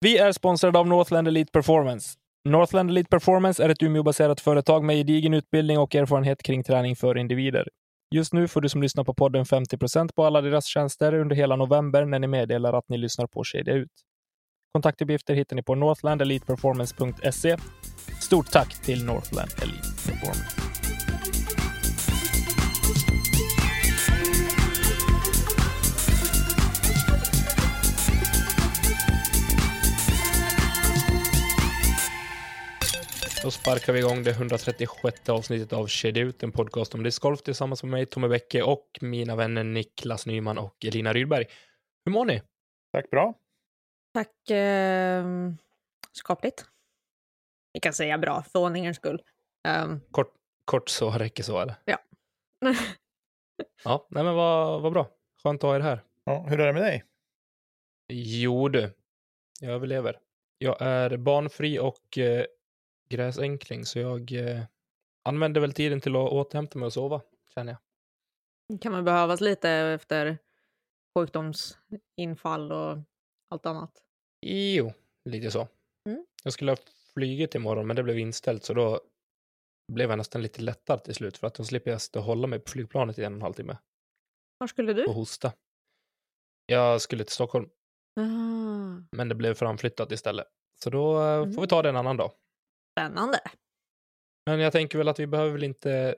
Vi är sponsrade av Northland Elite Performance. Northland Elite Performance är ett Umeåbaserat företag med gedigen utbildning och erfarenhet kring träning för individer. Just nu får du som lyssnar på podden 50% på alla deras tjänster under hela november när ni meddelar att ni lyssnar på Kedja Ut. Kontaktuppgifter hittar ni på northlandeliteperformance.se. Stort tack till Northland Elite Performance. Då sparkar vi igång det 136 avsnittet av Kedja Ut, en podcast om discgolf tillsammans med mig, Tommy Bäcke och mina vänner Niklas Nyman och Elina Rydberg. Hur mår ni? Tack bra. Tack. Eh, skapligt. Vi kan säga bra, för ordningens skull. Um, Kort, kort så räcker så, eller? Ja. ja, nej men vad, vad bra. Skönt att ha er här. Ja, hur är det med dig? Jo du, jag överlever. Jag är barnfri och eh, gräsänkling, så jag eh, använder väl tiden till att återhämta mig och sova, känner jag. kan man behövas lite efter sjukdomsinfall och allt annat. Jo, lite så. Mm. Jag skulle ha flugit imorgon, men det blev inställt, så då blev jag nästan lite lättad till slut, för att då slipper jag stå och hålla mig på flygplanet i en och en halv timme Var skulle du? och hosta. Jag skulle till Stockholm, Ah, men det blev framflyttat istället. Så då Mm. får vi ta det en annan dag. Spännande. Men jag tänker väl att vi behöver väl inte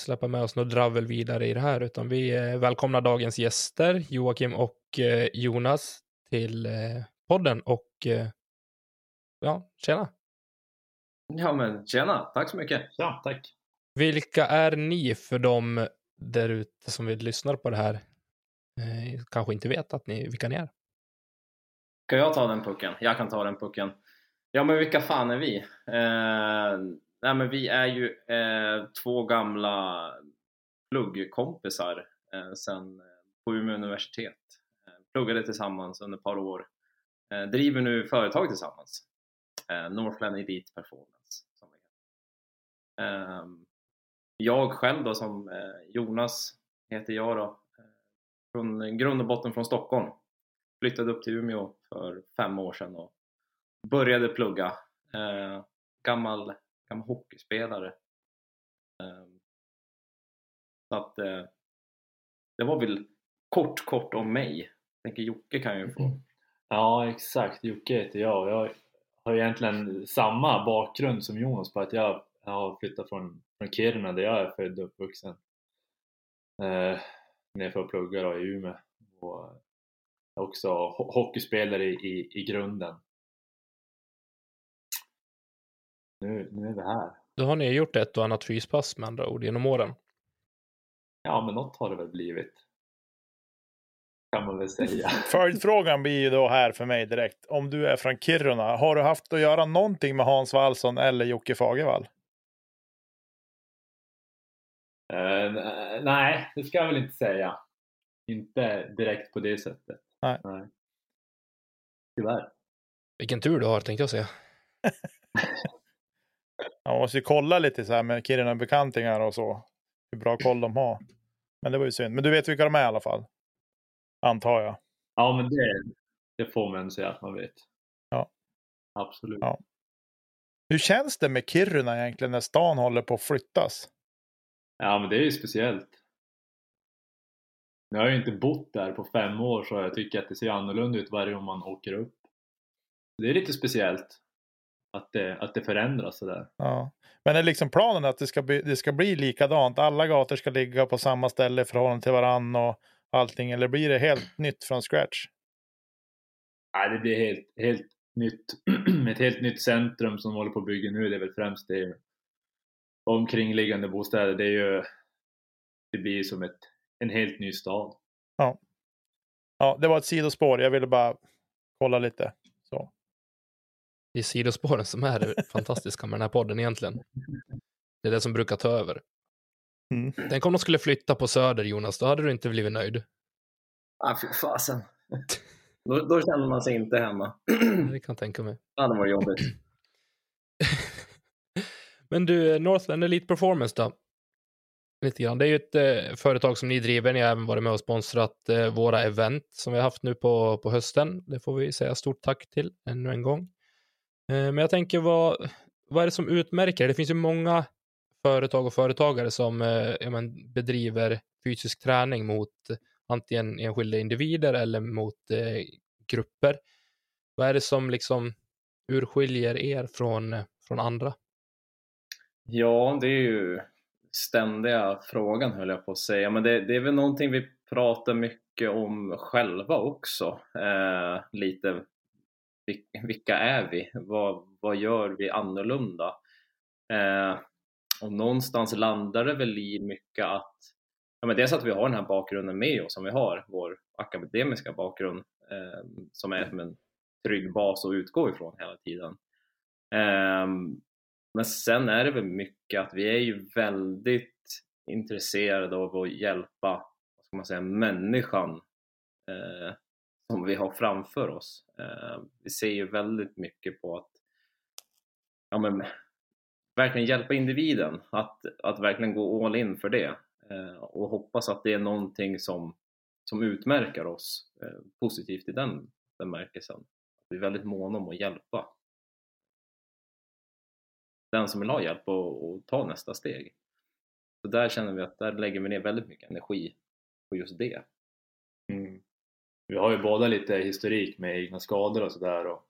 släppa med oss något dravel vidare i det här, utan vi eh, välkomnar dagens gäster, Joakim och eh, Jonas, till eh, podden och ja, tjena. Ja men tjena, tack så mycket. Ja, tack. Vilka är ni för dem där ute som vill lyssna på det här? Eh, kanske inte vet att ni, vilka ni är. Ska jag ta den pucken? Jag kan ta den pucken. Ja men vilka fan är vi? Eh, nej men vi är ju eh, två gamla pluggkompisar eh, sen eh, på Umeå universitet. Eh, pluggade tillsammans under ett par år. Eh, driver nu företag tillsammans. Eh, Northland Elite Performance. Som det heter. Eh, jag själv då som eh, Jonas heter jag då. Eh, från grund och botten från Stockholm. Flyttade upp till Umeå för fem år sedan och började plugga. Eh, gammal, gammal hockeyspelare. Eh, så att eh, det var väl kort, kort om mig. Jag tänker Jocke kan ju få. Mm. Ja, exakt. Jocke heter jag. Jag har egentligen samma bakgrund som Jonas på att jag, har flyttat från, från Kiruna där jag är född och uppvuxen. Eh, ner för att plugga då, i Umeå. Och jag är också hockeyspelare i, i, i grunden. Nu, nu är vi här. Då har ni gjort ett och annat fyspass med andra ord genom åren. Ja, men något har det väl blivit. Kan man väl säga. Följdfrågan blir ju då här för mig direkt. Om du är från Kiruna, har du haft att göra någonting med Hans Wallson eller Jocke Fagervall? Eh, nej, det ska jag väl inte säga. Inte direkt på det sättet. Nej. nej. Tyvärr. Vilken tur du har, tänkte jag säga. Man måste ju kolla lite så här med Kiruna-bekantingar och så. Hur bra koll de har. Men det var ju synd. Men du vet vilka de är i alla fall? Antar jag. Ja, men det, det får man säga att man vet. Ja. Absolut. Ja. Hur känns det med Kiruna egentligen när stan håller på att flyttas? Ja, men det är ju speciellt. Nu har jag ju inte bott där på fem år så jag tycker att det ser annorlunda ut varje gång man åker upp. Det är lite speciellt att det, att det förändras sådär. Ja. Men är liksom planen att det ska, bli, det ska bli likadant? Alla gator ska ligga på samma ställe i förhållande till varann och allting? Eller blir det helt nytt från scratch? Nej, det blir helt, helt nytt. Ett helt nytt centrum som håller på att bygga nu. Det är väl främst det omkringliggande bostäder. Det är ju det blir som ett, en helt ny stad. Ja. Ja, det var ett sidospår. Jag ville bara kolla lite. Så. Det är sidospåren som är det fantastiska med den här podden egentligen. Det är det som brukar ta över. Mm. Tänk om de skulle flytta på Söder, Jonas, då hade du inte blivit nöjd. Ah, fy fasen. Då, då känner man sig inte hemma. Det kan tänka mig. Det hade varit jobbigt. Men du, Northland Elite Performance då? Lite grann. Det är ju ett eh, företag som ni driver. Ni har även varit med och sponsrat eh, våra event som vi har haft nu på, på hösten. Det får vi säga stort tack till ännu en gång. Eh, men jag tänker, vad, vad är det som utmärker? Det finns ju många företag och företagare som eh, ja, men, bedriver fysisk träning mot antingen enskilda individer eller mot eh, grupper. Vad är det som liksom urskiljer er från, från andra? Ja, det är ju ständiga frågan höll jag på att säga, men det, det är väl någonting vi pratar mycket om själva också. Eh, lite vilka är vi? Vad, vad gör vi annorlunda? Eh, och någonstans landar det väl i mycket att ja, men dels att vi har den här bakgrunden med oss som vi har, vår akademiska bakgrund eh, som är som en trygg bas att utgå ifrån hela tiden. Eh, men sen är det väl mycket att vi är ju väldigt intresserade av att hjälpa vad ska man säga, människan eh, som vi har framför oss. Eh, vi ser ju väldigt mycket på att ja, men, verkligen hjälpa individen, att, att verkligen gå all in för det eh, och hoppas att det är någonting som, som utmärker oss eh, positivt i den bemärkelsen. Vi är väldigt måna om att hjälpa den som vill ha hjälp och, och ta nästa steg. Så där känner vi att där lägger vi ner väldigt mycket energi på just det. Mm. Vi har ju båda lite historik med egna skador och sådär och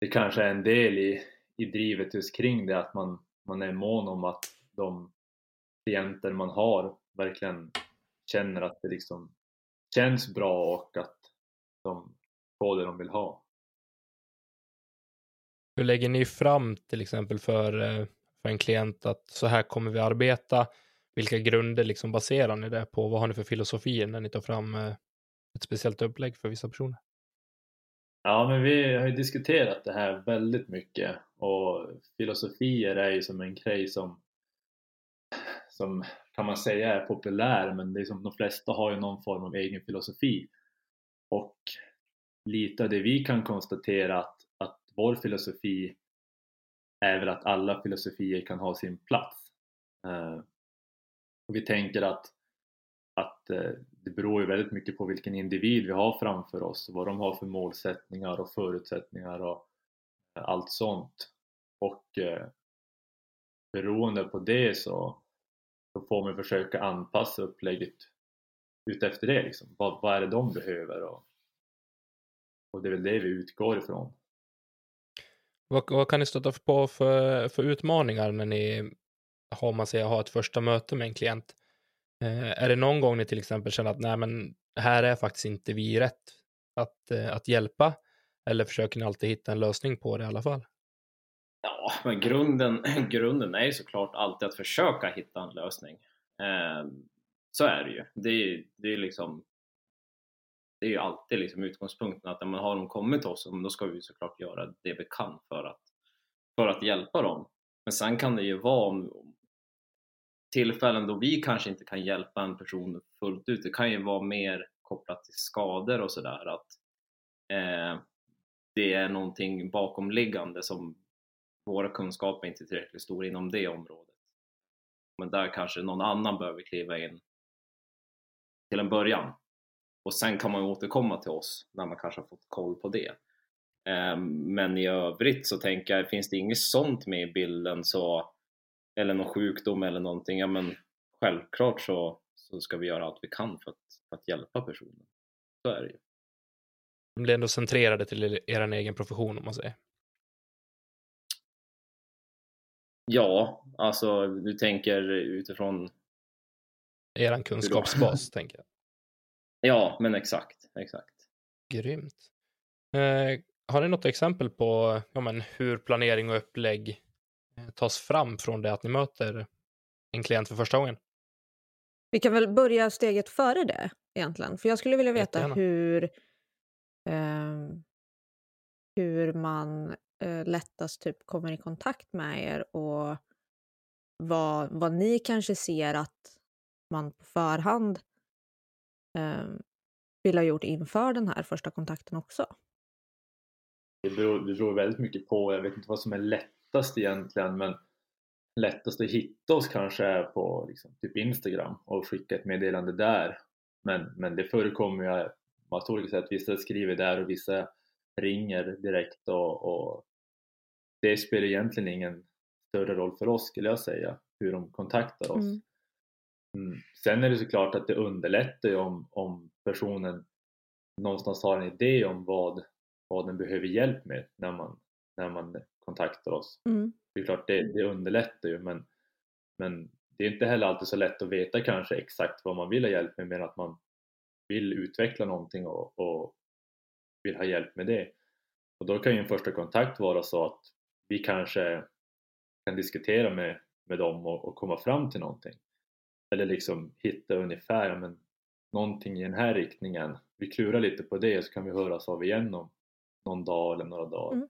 det kanske är en del i, i drivet just kring det att man, man är mån om att de klienter man har verkligen känner att det liksom känns bra och att de får det de vill ha. Hur lägger ni fram till exempel för, eh, för en klient att så här kommer vi arbeta? Vilka grunder liksom baserar ni det på? Vad har ni för filosofier när ni tar fram eh, ett speciellt upplägg för vissa personer? Ja, men vi har ju diskuterat det här väldigt mycket och filosofier är ju som en grej som, som kan man säga är populär men det är som de flesta har ju någon form av egen filosofi och lite av det vi kan konstatera att vår filosofi är väl att alla filosofier kan ha sin plats. Uh, och vi tänker att, att uh, det beror ju väldigt mycket på vilken individ vi har framför oss, vad de har för målsättningar och förutsättningar och allt sånt. Och eh, beroende på det så, så får man försöka anpassa upplägget utefter det. Liksom. Vad, vad är det de behöver? Och, och det är väl det vi utgår ifrån. Vad, vad kan ni stöta på för, för utmaningar när ni har, man säger, har ett första möte med en klient? Eh, är det någon gång ni till exempel känner att nej, men här är faktiskt inte vi rätt att, eh, att hjälpa? Eller försöker ni alltid hitta en lösning på det i alla fall? Ja, men grunden, grunden är ju såklart alltid att försöka hitta en lösning. Eh, så är det ju. Det är, det är liksom det är ju alltid liksom utgångspunkten att när man har de kommit till oss, då ska vi såklart göra det vi kan för att, för att hjälpa dem. Men sen kan det ju vara om, tillfällen då vi kanske inte kan hjälpa en person fullt ut. Det kan ju vara mer kopplat till skador och sådär att eh, det är någonting bakomliggande som våra kunskaper inte är tillräckligt stora inom det området. Men där kanske någon annan behöver kliva in till en början och sen kan man återkomma till oss när man kanske har fått koll på det. Eh, men i övrigt så tänker jag, finns det inget sånt med i bilden så, eller någon sjukdom eller någonting, ja men självklart så, så ska vi göra allt vi kan för att, för att hjälpa personen. Så är det ju. De blir ändå centrerade till er egen profession om man säger. Ja, alltså du tänker utifrån Eran kunskapsbas, tänker jag. Ja, men exakt, exakt. Grymt. Eh, har ni något exempel på ja, men, hur planering och upplägg tas fram från det att ni möter en klient för första gången? Vi kan väl börja steget före det. egentligen. För jag skulle vilja veta Jättegärna. hur, ehm, hur man eh, lättast typ kommer i kontakt med er och vad, vad ni kanske ser att man på förhand ehm, vill ha gjort inför den här första kontakten också. Det beror, det beror väldigt mycket på, jag vet inte vad som är lättast egentligen men lättast att hitta oss kanske är på liksom, typ Instagram och skicka ett meddelande där. Men, men det förekommer ju på olika sätt, vissa skriver där och vissa ringer direkt och, och det spelar egentligen ingen större roll för oss skulle jag säga, hur de kontaktar oss. Mm. Mm. Sen är det såklart att det underlättar ju om, om personen någonstans har en idé om vad, vad den behöver hjälp med när man, när man kontaktar oss. Mm. Det är klart, det, det underlättar ju men, men det är inte heller alltid så lätt att veta kanske exakt vad man vill ha hjälp med men att man vill utveckla någonting och, och vill ha hjälp med det. Och då kan ju en första kontakt vara så att vi kanske kan diskutera med, med dem och, och komma fram till någonting. Eller liksom hitta ungefär men, någonting i den här riktningen. Vi klurar lite på det så kan vi höras av igen om någon dag eller några dagar. Mm.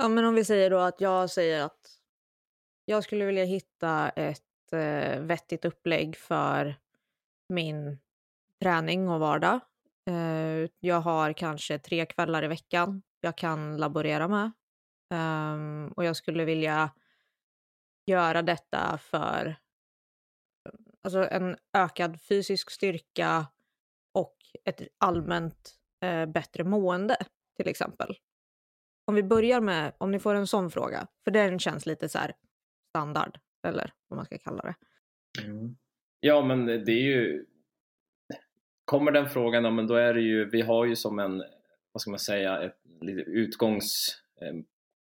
Ja, men om vi säger då att jag säger att jag skulle vilja hitta ett eh, vettigt upplägg för min träning och vardag. Eh, jag har kanske tre kvällar i veckan jag kan laborera med. um, och jag skulle vilja göra detta för alltså en ökad fysisk styrka och ett allmänt eh, bättre mående till exempel. Om vi börjar med, om ni får en sån fråga, för den känns lite så här standard, eller vad man ska kalla det. Mm. Ja, men det är ju... Kommer den frågan, ja, men då är det ju... Vi har ju som en, vad ska man säga, ett lite utgångs... Eh,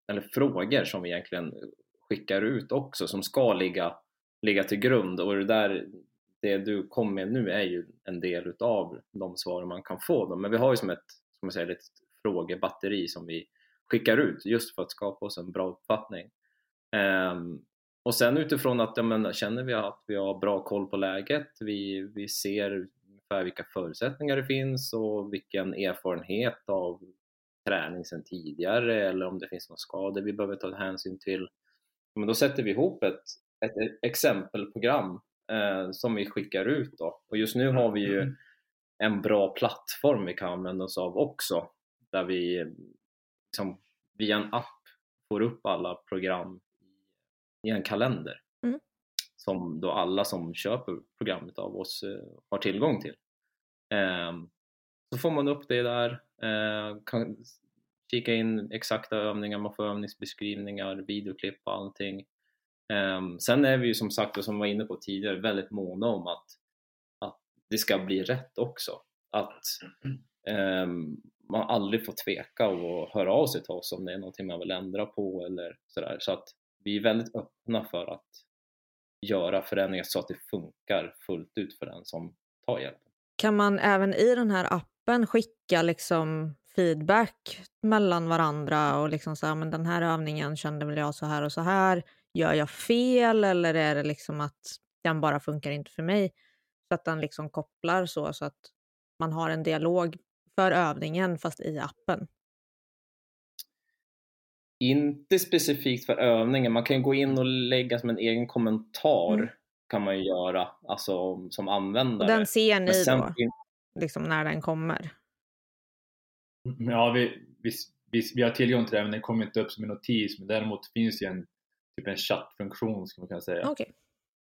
eller frågor som vi egentligen skickar ut också som ska ligga, ligga till grund och det där det du kom med nu är ju en del utav de svar man kan få. Då. Men vi har ju som ett, som man säger, ett frågebatteri som vi skickar ut just för att skapa oss en bra uppfattning. Ehm, och sen utifrån att ja, men, känner vi att vi har bra koll på läget, vi, vi ser ungefär vilka förutsättningar det finns och vilken erfarenhet av träning sedan tidigare eller om det finns några skador vi behöver ta hänsyn till. Men då sätter vi ihop ett, ett exempelprogram eh, som vi skickar ut då. Och just nu har vi ju en bra plattform vi kan använda oss av också där vi liksom, via en app får upp alla program i en kalender Mm. som då alla som köper programmet av oss eh, har tillgång till. Ehm, så får man upp det där, eh, kan kika in exakta övningar, man får övningsbeskrivningar, videoklipp och allting. Ehm, sen är vi ju som sagt, och som vi var inne på tidigare, väldigt måna om att, att det ska bli rätt också. Att Ehm, man aldrig får tveka och höra av sig till oss om det är någonting man vill ändra på eller sådär. Så att vi är väldigt öppna för att göra förändringar så att det funkar fullt ut för den som tar hjälp. Kan man även i den här appen skicka liksom feedback mellan varandra och liksom så här, men den här övningen kände väl jag så här och så här. Gör jag fel eller är det liksom att den bara funkar inte för mig? Så att den liksom kopplar så, så att man har en dialog för övningen fast i appen. Inte specifikt för övningen, man kan ju gå in och lägga som en egen kommentar Mm. kan man ju göra, alltså som Och användare. den ser ni sen då, liksom när den kommer. Ja, vi, vi, vi, vi har tillgång till det men det kommer inte upp som en notis men däremot finns ju en, typ en chattfunktion ska man kunna säga. Okej.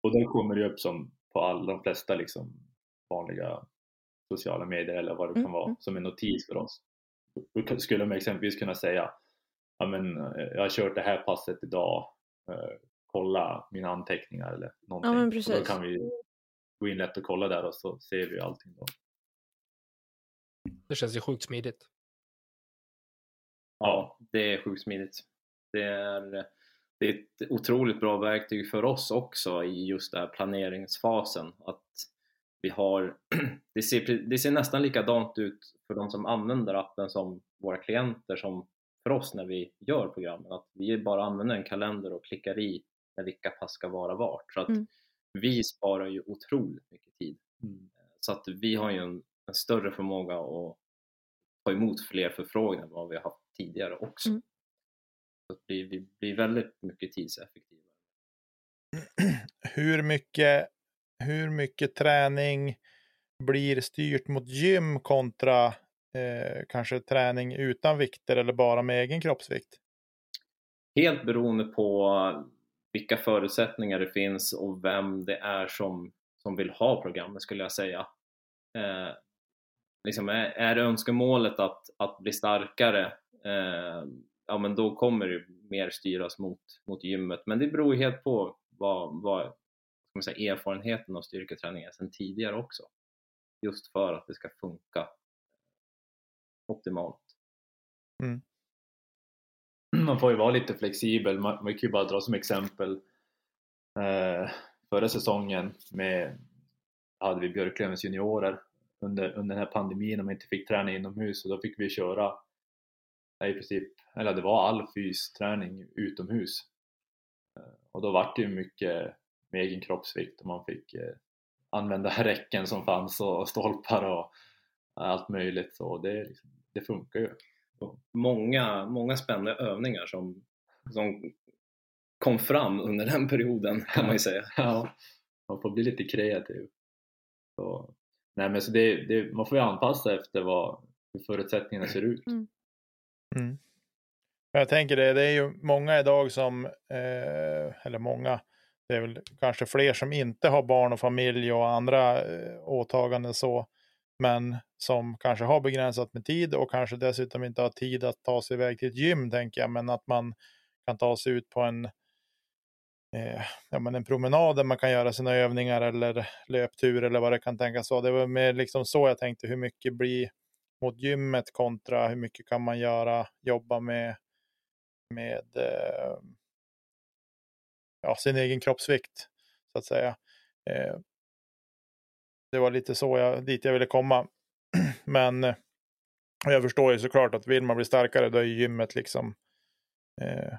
Och då kommer det upp som på alla de flesta liksom vanliga sociala medier eller vad det Mm, kan vara mm. som en notis för oss. Då skulle man exempelvis kunna säga ja, men, eh, jag har kört det här passet idag, eh, kolla mina anteckningar eller någonting. men och då kan vi gå in lätt och kolla där och så ser vi allting då. Det känns ju sjukt smidigt. Ja, det är sjukt smidigt. Det är, det är ett otroligt bra verktyg för oss också i just den här planeringsfasen. Att vi har, det, ser, det ser nästan likadant ut för de som använder appen som våra klienter som för oss när vi gör programmen. Att vi bara använder en kalender och klickar i när vilka pass ska vara vart. Så att Mm. vi sparar ju otroligt mycket tid. Mm. så att vi har ju en, en större förmåga att ta emot fler förfrågningar än vad vi har haft tidigare också. Mm. Så att vi, vi blir väldigt mycket tidseffektiva. hur mycket, hur mycket träning blir styrt mot gym kontra eh, kanske träning utan vikter eller bara med egen kroppsvikt? Helt beroende på vilka förutsättningar det finns och vem det är som, som vill ha programmet skulle jag säga. Eh, liksom är, är önskemålet att, att bli starkare, eh, ja men då kommer det mer styras mot, mot gymmet. Men det beror helt på vad, vad ska man säga, erfarenheten av styrketräning är sedan tidigare också. Just för att det ska funka optimalt. man får ju vara lite flexibel. Man, man kan ju bara dra som exempel eh, förra säsongen med hade vi Björklövens juniorer under, under den här pandemin när man inte fick träna inomhus och då fick vi köra i princip, eller det var all fysträning utomhus eh, och då var det ju mycket med egen kroppsvikt och man fick eh, använda räcken som fanns och stolpar och allt möjligt så det, liksom, det funkar ju. Många, många spännande övningar som, som kom fram under den perioden kan man ju säga. Ja, man får bli lite kreativ. Så, nej men så det, det, man får ju anpassa efter vad, hur förutsättningarna ser ut. Mm. Mm. Jag tänker det, det är ju många idag som, eh, eller många, det är väl kanske fler som inte har barn och familj och andra eh, åtaganden så, men som kanske har begränsat med tid och kanske dessutom inte har tid att ta sig iväg till ett gym, tänker jag, men att man kan ta sig ut på en, eh, ja, men en promenad där man kan göra sina övningar eller löptur eller vad det kan tänkas vara. Det var mer liksom så jag tänkte, hur mycket blir mot gymmet kontra hur mycket kan man göra, jobba med, med eh, ja, sin egen kroppsvikt så att säga. Eh, det var lite så jag, dit jag ville komma. Men eh, jag förstår ju såklart att vill man bli starkare då är gymmet liksom eh,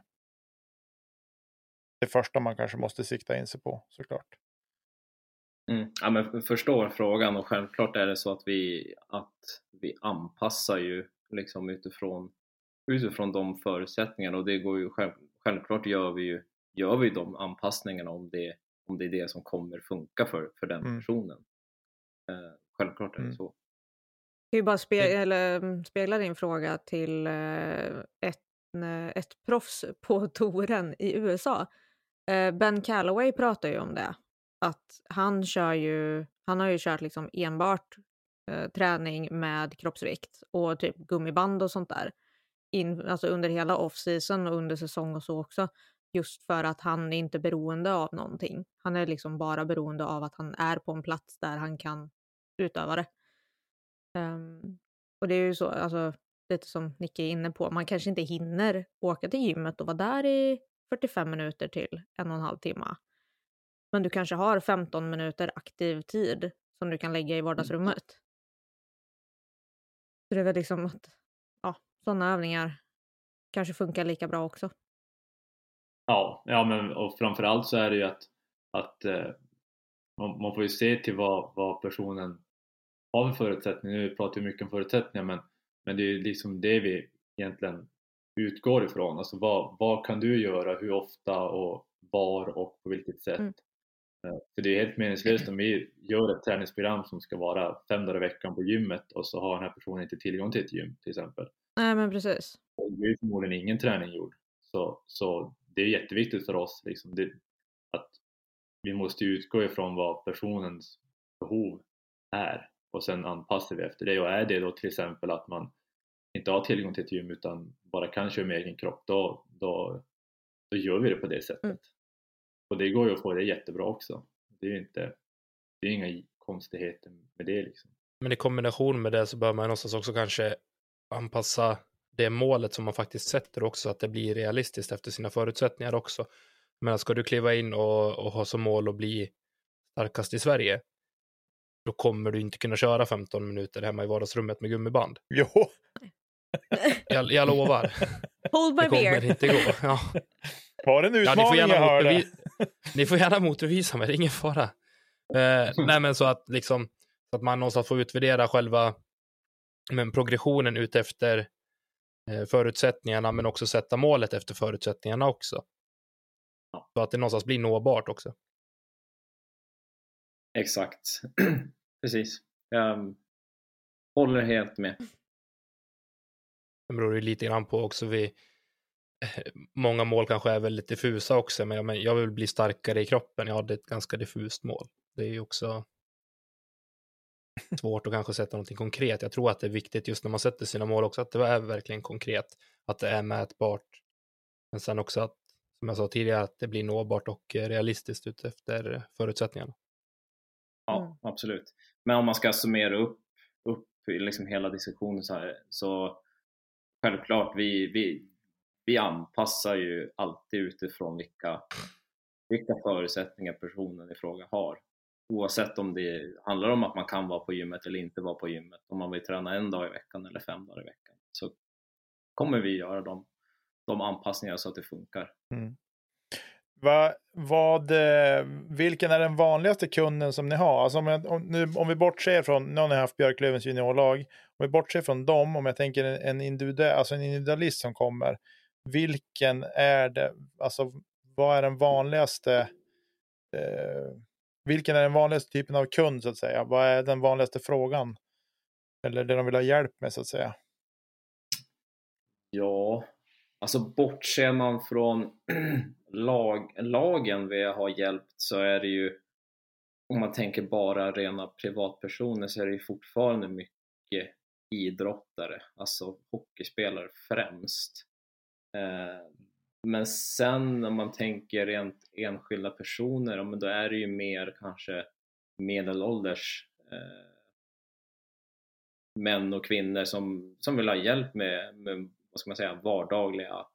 det första man kanske måste sikta in sig på såklart. Mm. Ja, men förstår frågan och självklart är det så att vi, att vi anpassar ju liksom utifrån, utifrån de förutsättningarna och det går ju själv, självklart gör vi ju gör vi de anpassningarna om det, om det är det som kommer funka för, för den Mm. personen. Eh, självklart är det Mm. så. kan ju bara spe eller, mm, spegla din fråga till eh, ett, eh, ett proffs på touren i USA. Eh, Ben Calloway pratar ju om det. Att han kör ju, han har ju kört liksom enbart träning med kroppsvikt och typ gummiband och sånt där. In, alltså under hela off-season och under säsong och så också. Just för att han är inte beroende av någonting. Han är liksom bara beroende av att han är på en plats där han kan utöva det. Ehm, och det är ju så, alltså, lite som Nicke är inne på, man kanske inte hinner åka till gymmet och vara där i 45 minuter till en och en halv timme. Men du kanske har 15 minuter aktiv tid som du kan lägga i vardagsrummet. Så det är väl liksom att ja, sådana övningar kanske funkar lika bra också. Ja, ja men och framförallt så är det ju att, att eh, man, man får ju se till vad, vad personen har för förutsättningar. Nu pratar vi mycket om förutsättningar men, men det är ju liksom det vi egentligen utgår ifrån. Alltså vad, vad kan du göra, hur ofta och var och på vilket sätt? Mm. Eh, För det är helt meningslöst om vi gör ett träningsprogram som ska vara fem dagar i veckan på gymmet och så har den här personen inte tillgång till ett gym till exempel. Nej men precis. Det är förmodligen ingen träning gjord. Så, så det är jätteviktigt för oss liksom, det, att vi måste utgå ifrån vad personens behov är och sen anpassar vi efter det. Och är det då till exempel att man inte har tillgång till ett gym utan bara kan köra med egen kropp, då, då, då gör vi det på det sättet. Mm. Och det går ju att få det jättebra också. Det är ju inte, det är inga konstigheter med det liksom. Men i kombination med det så bör man någonstans också kanske anpassa det målet som man faktiskt sätter också, så att det blir realistiskt efter sina förutsättningar också. Men ska du kliva in och, och ha som mål att bli starkast i Sverige, då kommer du inte kunna köra 15 minuter hemma i vardagsrummet med gummiband. Jo, Jag, jag lovar, Hold det my beer! kommer inte gå. Ja. var det en Ja, ni, får utmaning jag gärna hörde? motbevi- ni får gärna motbevisa mig, det är ingen fara. Eh, nej, men så att liksom, Så att man någonstans får utvärdera själva men, progressionen utefter förutsättningarna men också sätta målet efter förutsättningarna också. Ja. Så att det någonstans blir nåbart också. Exakt. Precis. Jag håller helt med. Det beror ju lite grann på också vi Många mål kanske är väldigt diffusa också, men jag, men jag vill bli starkare i kroppen. Jag hade ett ganska diffust mål. Det är ju också svårt att kanske sätta någonting konkret. Jag tror att det är viktigt just när man sätter sina mål också, att det är verkligen konkret, att det är mätbart. Men sen också att, som jag sa tidigare, att det blir nåbart och realistiskt utefter förutsättningarna. Ja, Mm. absolut. Men om man ska summera upp, upp liksom hela diskussionen så här, så självklart, vi, vi, vi anpassar ju alltid utifrån vilka, vilka förutsättningar personen i fråga har. Oavsett om det handlar om att man kan vara på gymmet eller inte vara på gymmet. Om man vill träna en dag i veckan eller fem dagar i veckan så kommer vi göra de, de anpassningar så att det funkar. Mm. Va, vad, eh, vilken är den vanligaste kunden som ni har? Alltså om, jag, om, nu, om vi bortser från, nu har ni haft Björklövens juniorlag, om vi bortser från dem, om jag tänker en, en, individuell, alltså en individualist som kommer, vilken är det, alltså vad är den vanligaste, eh, vilken är den vanligaste typen av kund så att säga? Vad är den vanligaste frågan? Eller det de vill ha hjälp med så att säga? Ja, alltså bortser man från lag, lagen vi har hjälpt så är det ju om man tänker bara rena privatpersoner så är det ju fortfarande mycket idrottare, alltså hockeyspelare främst. Eh, men sen om man tänker rent enskilda personer, men då är det ju mer kanske medelålders eh, män och kvinnor som, som vill ha hjälp med, med vad ska man säga, vardagliga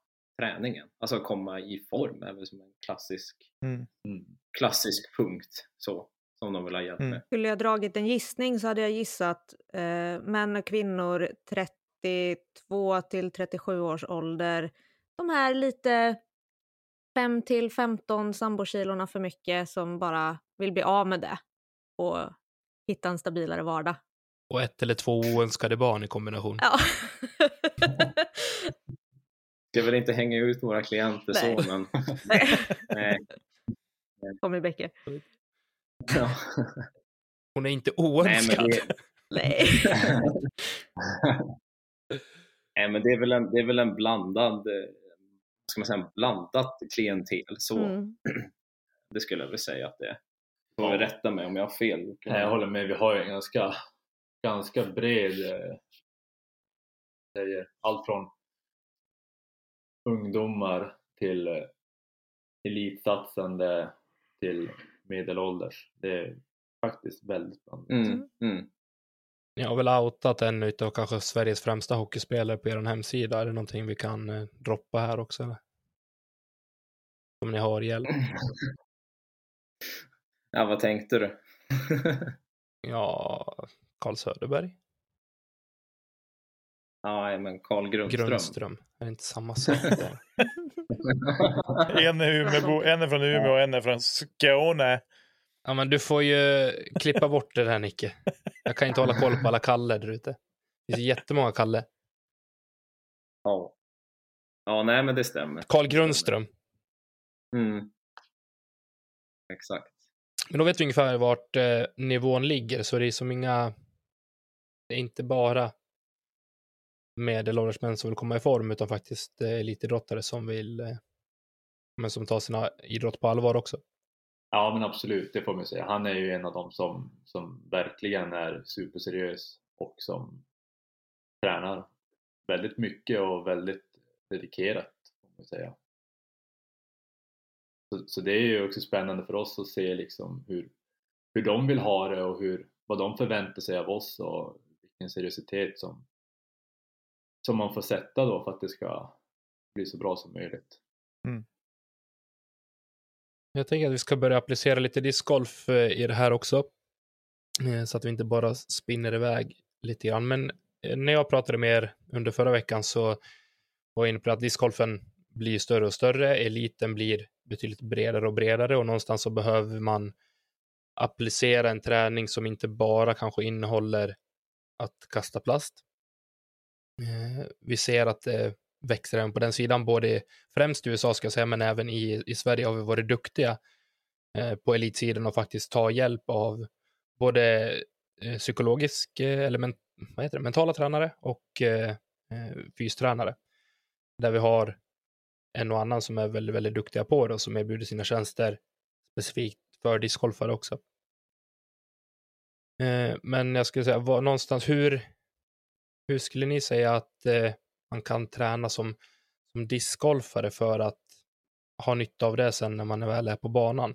träningen. Alltså komma i form är väl som en klassisk, Mm. Mm. klassisk punkt så, som de vill ha hjälp Mm. med. Skulle jag dragit en gissning så hade jag gissat eh, män och kvinnor 32 till 37 års ålder. De här lite 5 till 15 sambokilorna för mycket som bara vill bli av med det och hitta en stabilare vardag. Och ett eller två oönskade barn i kombination. Ja. Ska väl inte hänga ut våra klienter Nej. så men nej. Tommy Bäcke. Ja. Hon är inte nej, oönskad. men det, Nej. nej men det är väl en, det är väl en blandad, eh, ska man säga, blandat klientel så Mm. det skulle jag väl säga att det är. Får väl rätta mig om jag har fel. Nej, jag håller med. Vi har ju en ganska, ganska bred eh, säger, allt från ungdomar till eh, elitsatsande till medelålders. Det är faktiskt väldigt blandat. Mm, mm. Ni har väl outat en utav kanske Sveriges främsta hockeyspelare på er hemsida. Är det någonting vi kan eh, droppa här också? Eller? Om ni har hjälp. Ja, vad tänkte du? Ja, Carl Söderberg. ja, men Carl Grundström. Grundström. Är det inte samma sak? där? En är, Umebo, en är från Umeå och en är från Skåne. Ja, men du får ju klippa bort det där Nicke. Jag kan inte hålla koll på alla Kalle där ute. Det finns jättemånga Kalle. ja. ja, nej men det stämmer. Carl Grundström. Mm. Exakt. Men då vet vi ungefär vart eh, nivån ligger, så det är som inga... Det är inte bara medelålders män som vill komma i form, utan faktiskt eh, elitidrottare som vill... Eh, men som tar sina idrott på allvar också. Ja men absolut, det får man säga. Han är ju en av dem som, som verkligen är superseriös och som tränar väldigt mycket och väldigt dedikerat. Får man säga. Så, så det är ju också spännande för oss att se liksom hur, hur de vill ha det och hur, vad de förväntar sig av oss och vilken seriositet som, som man får sätta då för att det ska bli så bra som möjligt. Mm. Jag tänker att vi ska börja applicera lite discgolf eh, i det här också. Eh, så att vi inte bara spinner iväg lite grann. Men eh, när jag pratade med er under förra veckan så var jag inne på att discgolfen blir större och större. Eliten blir betydligt bredare och bredare och någonstans så behöver man applicera en träning som inte bara kanske innehåller att kasta plast. Vi ser att det växer även på den sidan, både främst i USA ska jag säga, men även i, i Sverige har vi varit duktiga eh, på elitsidan och faktiskt ta hjälp av både eh, psykologisk eh, eller men, vad heter det, mentala tränare och eh, eh, fystränare. Där vi har en och annan som är väldigt, väldigt duktiga på det och som erbjuder sina tjänster specifikt för discgolfare också. Eh, men jag skulle säga, var, någonstans hur, hur skulle ni säga att eh, man kan träna som, som discgolfare för att ha nytta av det sen när man väl är på banan?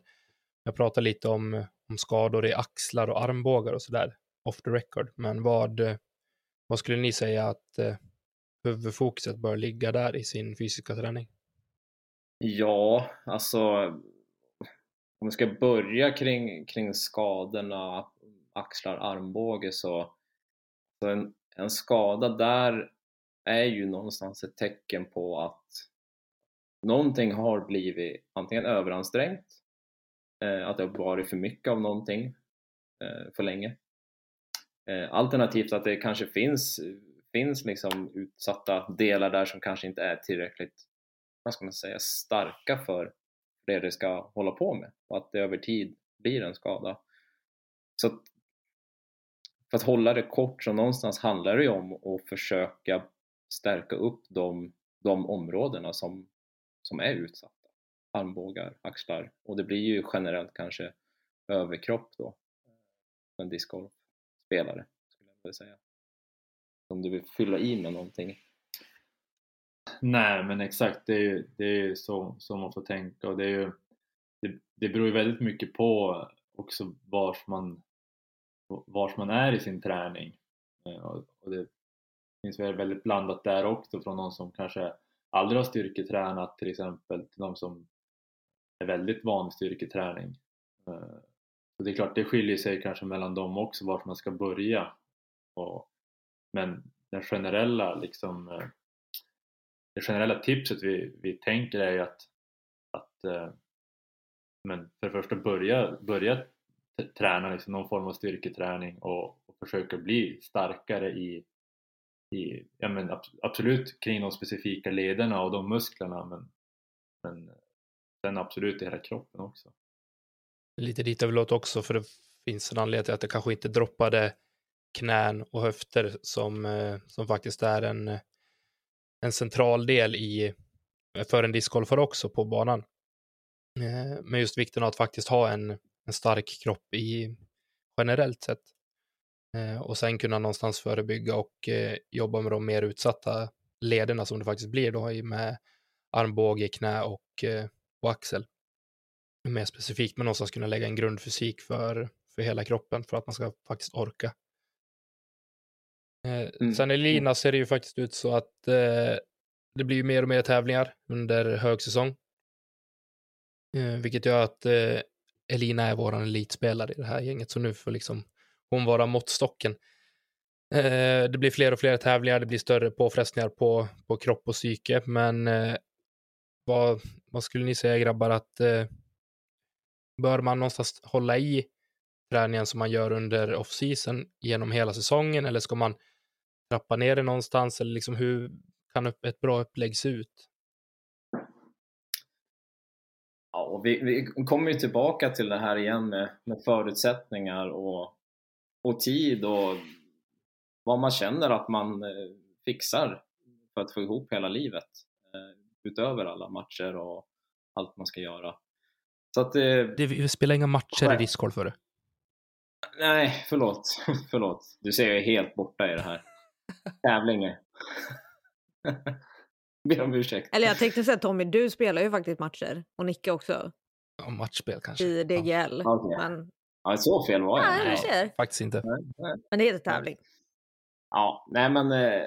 Jag pratar lite om, om skador i axlar och armbågar och sådär, off the record, men vad, vad skulle ni säga att eh, huvudfokuset bör ligga där i sin fysiska träning? Ja, alltså om vi ska börja kring, kring skadorna, axlar, armbåge så, så en, en skada där är ju någonstans ett tecken på att någonting har blivit antingen överansträngt, eh, att det har varit för mycket av någonting eh, för länge. Eh, alternativt att det kanske finns, finns liksom utsatta delar där som kanske inte är tillräckligt vad ska man säga, starka för det det ska hålla på med och att det över tid blir en skada. Så för att hålla det kort så någonstans handlar det ju om att försöka stärka upp de, de områdena som, som är utsatta. Armbågar, axlar. Och det blir ju generellt kanske överkropp då. En discgolfspelare skulle jag vilja säga. Om du vill fylla i med någonting. Nej men exakt, det är ju, det är ju så, så man får tänka. Och det är ju det, det beror ju väldigt mycket på också vars man, vars man är i sin träning. Eh, och det finns väl väldigt blandat där också från någon som kanske aldrig har styrketränat till exempel till de som är väldigt van vid styrketräning. Eh, så det är klart, det skiljer sig kanske mellan dem också vart man ska börja. Och, men den generella liksom eh, det generella tipset vi, vi tänker är ju att, att eh, men för det första börja, börja träna liksom någon form av styrketräning och, och försöka bli starkare i, i ja, men absolut kring de specifika lederna och de musklerna men, men sen absolut i hela kroppen också. Lite dit jag vill åt också för det finns en anledning till att det kanske inte droppade knän och höfter som, eh, som faktiskt är en en central del i, eh, för en discgolfare också på banan. Eh, men just vikten av att faktiskt ha en, en stark kropp i generellt sett. Eh, och sen kunna någonstans förebygga och eh, jobba med de mer utsatta lederna som det faktiskt blir då med armbåge, knä och, och axel. Mer specifikt, men någonstans kunna lägga en grundfysik för, för hela kroppen för att man ska faktiskt orka Eh, mm. Sen i Lina ser det ju faktiskt ut så att eh, det blir mer och mer tävlingar under högsäsong. Eh, vilket gör att eh, Elina är våran elitspelare i det här gänget, så nu får liksom hon vara måttstocken. Eh, det blir fler och fler tävlingar, det blir större påfrestningar på, på kropp och psyke, men eh, vad, vad skulle ni säga grabbar att eh, bör man någonstans hålla i träningen som man gör under off-season genom hela säsongen eller ska man trappa ner det någonstans eller liksom hur kan ett bra upplägg se ut? Ja, vi, vi kommer ju tillbaka till det här igen med, med förutsättningar och, och tid och vad man känner att man eh, fixar för att få ihop hela livet eh, utöver alla matcher och allt man ska göra. Så att, eh, det spelar inga matcher i discgolf för det. Nej, förlåt. förlåt. Du ser jag är helt borta i det här. Tävlingar. Ber om ursäkt. Eller jag tänkte säga Tommy, du spelar ju faktiskt matcher. Och Nicke också. Ja, matchspel kanske. I DGL. Ja. Okay. Men... Ja, så fel var jag. Nej, ser. Faktiskt inte. Men det heter tävling. Ja, nej men eh,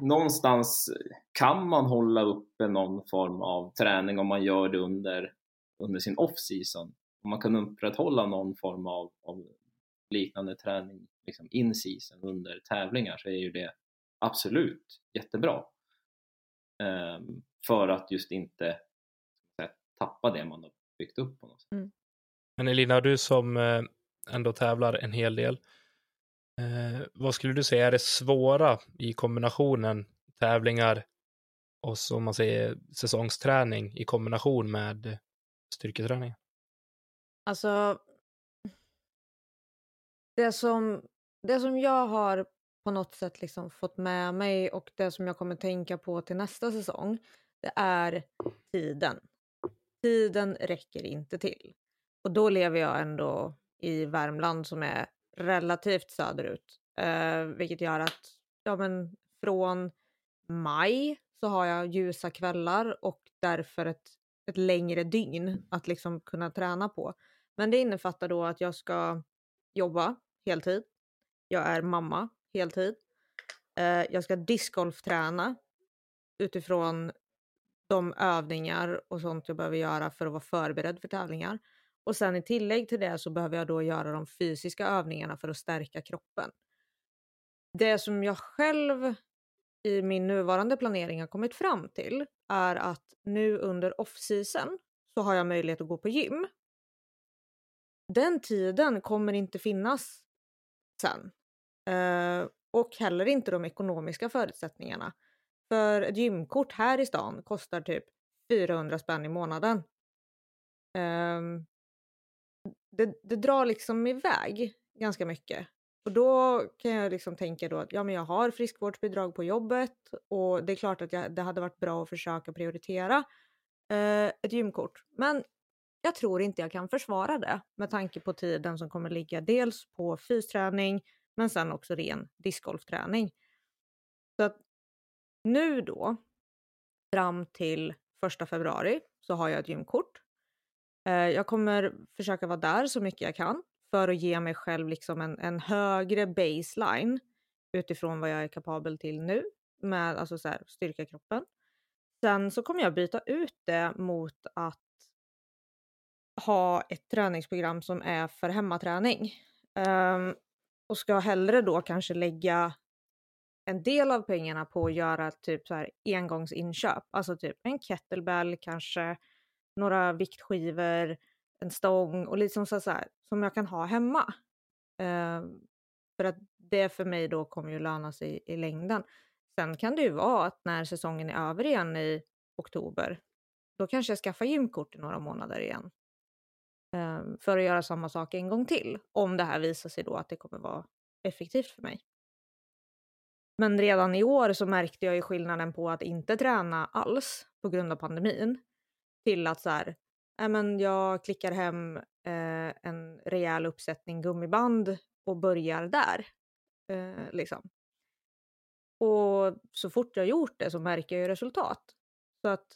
någonstans kan man hålla uppe någon form av träning om man gör det under, under sin off-season om man kan upprätthålla någon form av, av liknande träning liksom in season under tävlingar så är ju det absolut jättebra. Um, för att just inte här, tappa det man har byggt upp på något sätt. Mm. Men Elina, du som eh, ändå tävlar en hel del. Eh, vad skulle du säga är det svåra i kombinationen tävlingar och som man säger säsongsträning i kombination med styrketräning? Alltså, det som, det som jag har på något sätt liksom fått med mig och det som jag kommer tänka på till nästa säsong, det är tiden. Tiden räcker inte till. Och då lever jag ändå i Värmland som är relativt söderut, eh, vilket gör att ja, men från maj så har jag ljusa kvällar och därför ett, ett längre dygn att liksom kunna träna på. Men det innefattar då att jag ska jobba heltid. Jag är mamma heltid. Eh, jag ska discgolfträna utifrån de övningar och sånt jag behöver göra för att vara förberedd för tävlingar. Och sen i tillägg till det så behöver jag då göra de fysiska övningarna för att stärka kroppen. Det som jag själv i min nuvarande planering har kommit fram till är att nu under off-season så har jag möjlighet att gå på gym. Den tiden kommer inte finnas sen. Eh, och heller inte de ekonomiska förutsättningarna. För ett gymkort här i stan kostar typ 400 spänn i månaden. Um, det, det, drar liksom iväg ganska mycket. Och då kan jag liksom tänka då att ja, men jag har friskvårdsbidrag på jobbet och det är klart att jag, det hade varit bra att försöka prioritera eh, ett gymkort. Men jag tror inte jag kan försvara det med tanke på tiden som kommer ligga dels på fysträning men sen också ren discgolfträning. Så att nu då, fram till första februari, så har jag ett gymkort. Eh, jag kommer försöka vara där så mycket jag kan för att ge mig själv liksom en, en högre baseline utifrån vad jag är kapabel till nu med alltså så här, styrka kroppen. Sen så kommer jag byta ut det mot att ha ett träningsprogram som är för hemmaträning. Um, och ska hellre då kanske lägga en del av pengarna på att göra typ så här engångsinköp, alltså typ en kettlebell, kanske några viktskivor, en stång och liksom så, så här, som jag kan ha hemma. Eh, för att det för mig då kommer ju löna sig i längden. Sen kan det ju vara att när säsongen är över igen i oktober, då kanske jag skaffar gymkort i några månader igen. Eh, för att göra samma sak en gång till. Om det här visar sig då att det kommer vara effektivt för mig. Men redan i år så märkte jag ju skillnaden på att inte träna alls på grund av pandemin till att så här, äh men jag klickar hem eh, en rejäl uppsättning gummiband och börjar där. Eh, liksom. Och så fort jag gjort det så märker jag ju resultat. Så att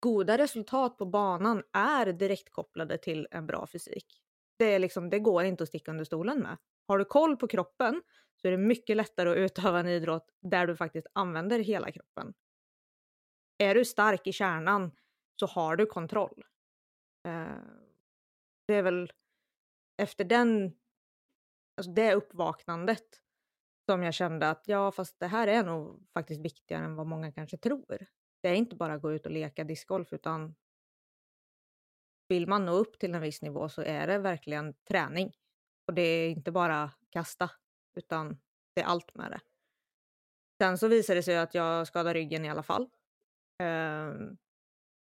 goda resultat på banan är direkt kopplade till en bra fysik. Det, är liksom, det går inte att sticka under stolen med. Har du koll på kroppen så är det mycket lättare att utöva en idrott där du faktiskt använder hela kroppen. Är du stark i kärnan så har du kontroll. Eh, det är väl efter den, alltså det uppvaknandet som jag kände att ja, fast det här är nog faktiskt viktigare än vad många kanske tror. Det är inte bara att gå ut och leka discgolf utan vill man nå upp till en viss nivå så är det verkligen träning. Och det är inte bara kasta utan det är allt med det. Sen så visade det sig att jag skadade ryggen i alla fall. Ehm,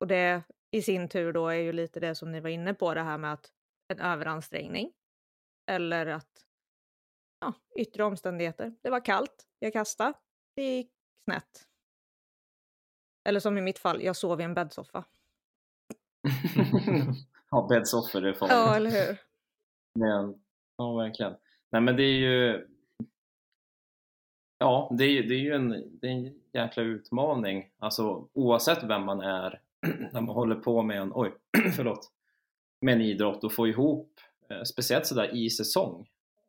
och det i sin tur då är ju lite det som ni var inne på, det här med att en överansträngning. Eller att ja, yttre omständigheter. Det var kallt, jag kastade, det gick snett. Eller som i mitt fall, jag sov i en bäddsoffa. ja, bäddsoffor är farligt. Ja, eller hur? Men, ja, verkligen. Nej, men det är ju... Ja, det är, det är ju en, det är en jäkla utmaning. Alltså oavsett vem man är när man håller på med en, oj, förlåt, med en idrott och få ihop, eh, speciellt sådär i säsong,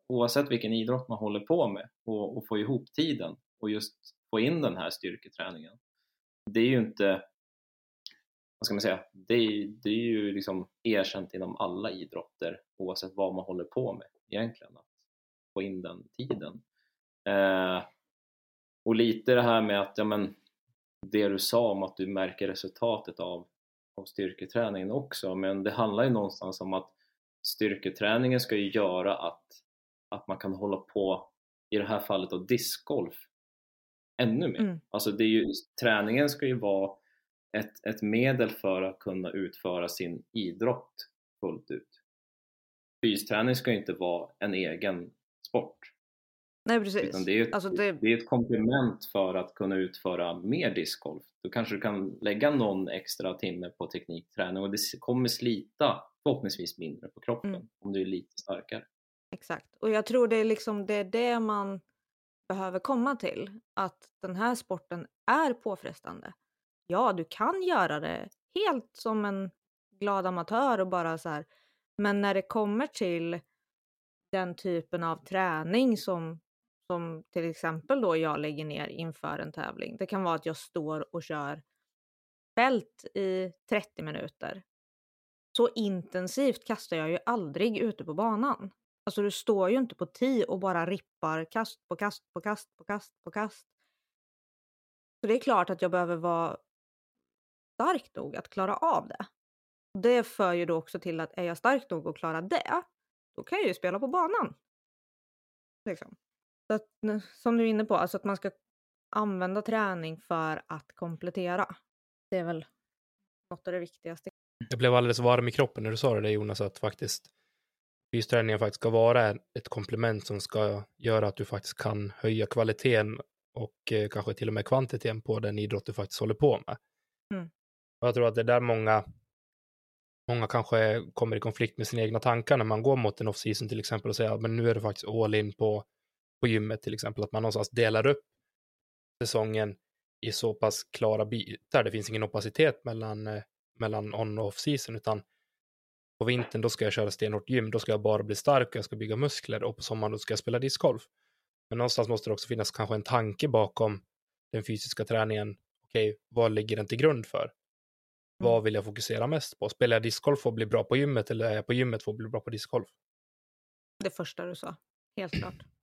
oavsett vilken idrott man håller på med och, och få ihop tiden och just få in den här styrketräningen det är ju inte, vad ska man säga, det är, det är ju liksom erkänt inom alla idrotter oavsett vad man håller på med egentligen, att få in den tiden. Eh, och lite det här med att, ja men, det du sa om att du märker resultatet av, av styrketräningen också, men det handlar ju någonstans om att styrketräningen ska ju göra att, att man kan hålla på, i det här fallet då discgolf, ännu mer. Mm. Alltså det är ju, träningen ska ju vara ett, ett medel för att kunna utföra sin idrott fullt ut. Fysträning ska ju inte vara en egen sport. Nej, precis. Det är, ett, Alltså det- det är ett komplement för att kunna utföra mer discgolf. Då kanske du kan lägga någon extra timme på teknikträning och det kommer slita förhoppningsvis mindre på kroppen Mm. om du är lite starkare. Exakt. Och jag tror det är liksom det, är det man behöver komma till. Att den här sporten är påfrestande. Ja, du kan göra det helt som en glad amatör och bara så här. Men när det kommer till den typen av träning som, som till exempel då jag lägger ner inför en tävling. Det kan vara att jag står och kör fält i 30 minuter. Så intensivt kastar jag ju aldrig ute på banan. Alltså du står ju inte på tee och bara rippar kast på kast på kast på kast på kast. Så det är klart att jag behöver vara stark nog att klara av det. Det för ju då också till att är jag stark nog att klara det, då kan jag ju spela på banan. Liksom. Så att, som du är inne på, alltså att man ska använda träning för att komplettera. Det är väl något av det viktigaste. Jag blev alldeles varm i kroppen när du sa det där, Jonas, att faktiskt fysträningen faktiskt ska vara ett komplement som ska göra att du faktiskt kan höja kvaliteten och eh, kanske till och med kvantiteten på den idrott du faktiskt håller på med. Mm. Och jag tror att det är där många, många kanske kommer i konflikt med sina egna tankar när man går mot en off-season till exempel och säger att men nu är det faktiskt all in på, på gymmet till exempel, att man någonstans delar upp säsongen i så pass klara bitar. Det finns ingen opacitet mellan, eh, mellan on och off-season, utan på vintern då ska jag köra stenhårt gym, då ska jag bara bli stark och jag ska bygga muskler och på sommaren då ska jag spela discgolf. Men någonstans måste det också finnas kanske en tanke bakom den fysiska träningen. Okej, vad ligger den till grund för? Vad vill jag fokusera mest på? Spelar jag discgolf för att bli bra på gymmet eller är jag på gymmet för att bli bra på discgolf? Det första du sa. Helt klart.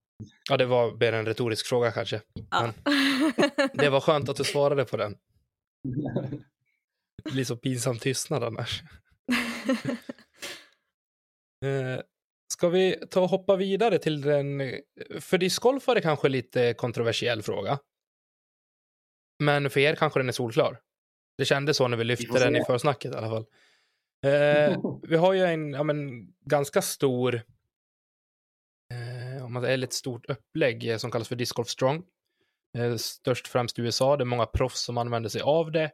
Ja, det var mer en retorisk fråga kanske. Ja. Det var skönt att du svarade på den. Det blir så pinsam tystnad annars. Eh, Ska vi ta och hoppa vidare till den, för discgolf var det kanske lite kontroversiell fråga. Men för er kanske den är solklar. Det kändes så när vi lyfte den i försnacket i alla fall. Eh, vi har ju en ja, men, ganska stor, eller man säger ett stort upplägg eh, som kallas för Disc Golf Strong. Eh, störst främst i USA, det är många proffs som använder sig av det.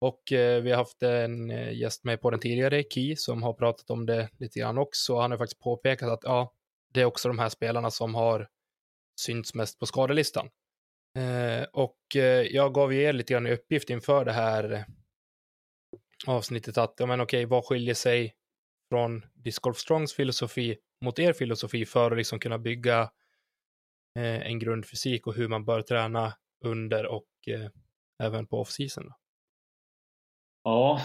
Och eh, vi har haft en gäst med på den tidigare, Key, som har pratat om det lite grann också. Han har faktiskt påpekat att ja, det är också de här spelarna som har synts mest på skadelistan. Och jag gav ju er lite grann i uppgift inför det här avsnittet att, ja men okej, vad skiljer sig från Disc Golf Strongs filosofi mot er filosofi för att liksom kunna bygga eh, en grundfysik och hur man bör träna under och eh, även på off-season. Ja,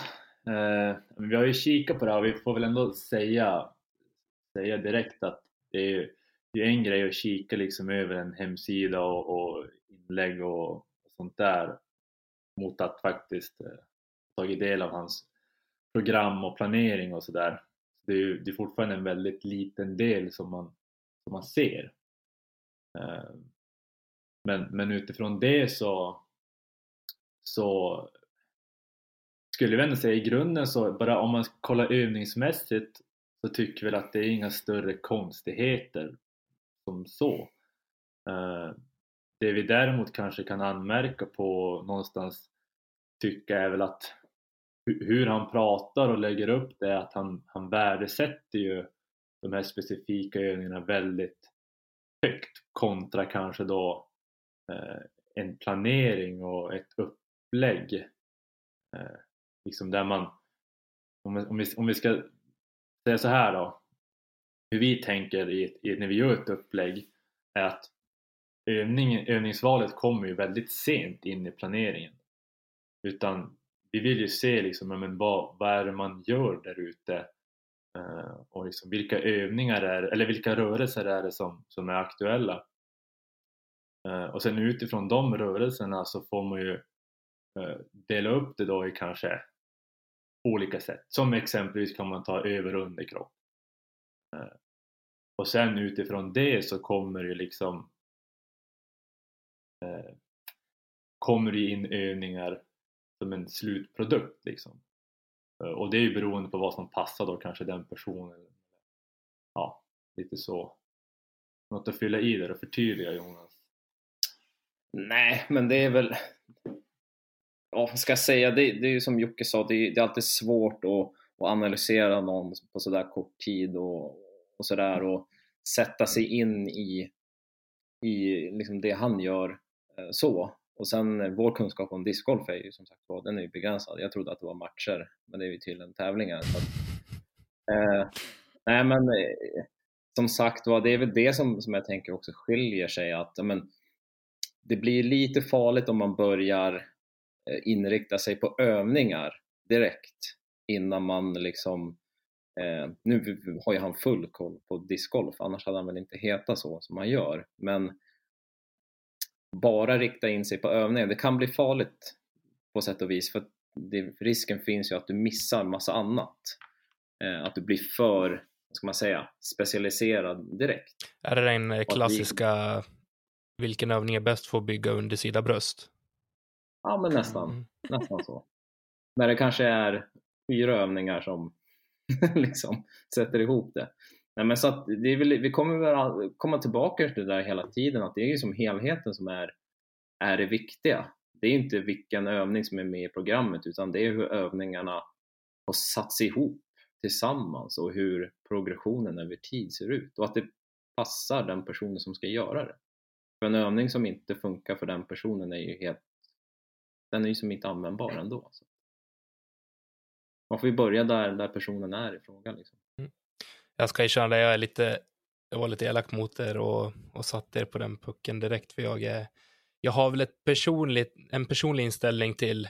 eh, vi har ju kikat på det här och vi får väl ändå säga, säga direkt att det är ju det är en grej att kika liksom över en hemsida och, och inlägg och, och sånt där mot att faktiskt eh, tagit del av hans program och planering och sådär. Det är ju det är fortfarande en väldigt liten del som man, som man ser. Eh, men, men utifrån det så, så skulle jag ändå säga i grunden så bara om man kollar övningsmässigt så tycker vi väl att det är inga större konstigheter som så. Eh, det vi däremot kanske kan anmärka på någonstans tycka är väl att hur han pratar och lägger upp det, att han, han värdesätter ju de här specifika övningarna väldigt högt kontra kanske då eh, en planering och ett upplägg. Eh, liksom där man om vi, om, vi, om vi ska säga så här då hur vi tänker i, i, när vi gör ett upplägg är att övning, övningsvalet kommer ju väldigt sent in i planeringen. Utan vi vill ju se liksom, ja, men vad, vad är det man gör där ute? Eh, och liksom, vilka övningar är eller vilka rörelser är det som, som är aktuella? Eh, och sen utifrån de rörelserna så får man ju eh, dela upp det då i kanske olika sätt. Som exempelvis kan man ta över och underkropp eh, och sen utifrån det så kommer det liksom eh, kommer det in övningar som en slutprodukt liksom. Eh, och det är ju beroende på vad som passar då kanske den personen. Ja, lite så. Något att fylla i där och förtydliga Jonas? Nej, men det är väl... Ja, vad ska jag säga? Det, det är ju som Jocke sa, det är, det är alltid svårt att, att analysera någon på sådär kort tid och, och sådär och sätta sig in i, i liksom det han gör eh, så. Och sen eh, vår kunskap om discgolf är ju som sagt var, den är ju begränsad. Jag trodde att det var matcher, men det är ju tydligen tävlingar. Så att, eh, nej men eh, som sagt var, det är väl det som, som jag tänker också skiljer sig att men, det blir lite farligt om man börjar eh, inrikta sig på övningar direkt innan man liksom eh, nu har ju han full koll på discgolf, annars hade han väl inte hetat så som han gör. Men bara rikta in sig på övningar, det kan bli farligt på sätt och vis för det, risken finns ju att du missar massa annat. Eh, att du blir för, vad ska man säga, specialiserad direkt. Är det den eh, klassiska vilken övning är bäst för att bygga undersida bröst? Ja, men nästan, mm. nästan så. När det kanske är fyra övningar som liksom sätter ihop det. Nej, men så det är väl, vi kommer väl komma tillbaka till det där hela tiden, att det är ju som helheten som är, är det viktiga. Det är inte vilken övning som är med i programmet, utan det är hur övningarna har satts ihop tillsammans och hur progressionen över tid ser ut och att det passar den personen som ska göra det. För en övning som inte funkar för den personen är ju helt, den är ju som inte användbar ändå. Så. Man får ju börja där, där personen är i frågan. Liksom. Jag ska erkänna det, jag är lite, jag var lite elak mot er och, och satt er på den pucken direkt för jag är, jag har väl ett personligt, en personlig inställning till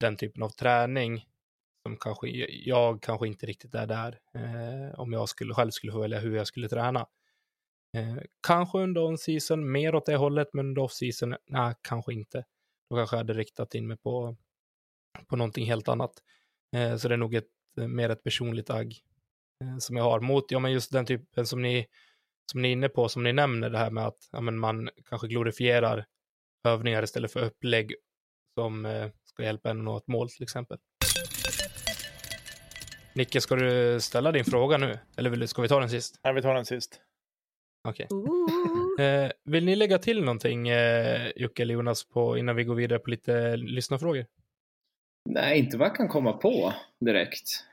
den typen av träning som kanske, jag kanske inte riktigt är där eh, om jag skulle, själv skulle få välja hur jag skulle träna. Eh, kanske under on-season, mer åt det hållet, men under off-season, nej, kanske inte. Då kanske jag hade riktat in mig på, på någonting helt annat. Eh, så det är nog ett, mer ett personligt agg som jag har mot, ja men just den typen som ni, som ni är inne på, som ni nämner, det här med att ja, men man kanske glorifierar övningar istället för upplägg som eh, ska hjälpa en att nå ett mål till exempel. Nicke, ska du ställa din fråga nu? Eller vill, ska vi ta den sist? Nej, vi tar den sist. Okej. Okay. Eh, vill ni lägga till någonting, eh, Jocke eller Jonas, på, innan vi går vidare på lite lyssnarfrågor? Nej, inte vad jag kan komma på direkt.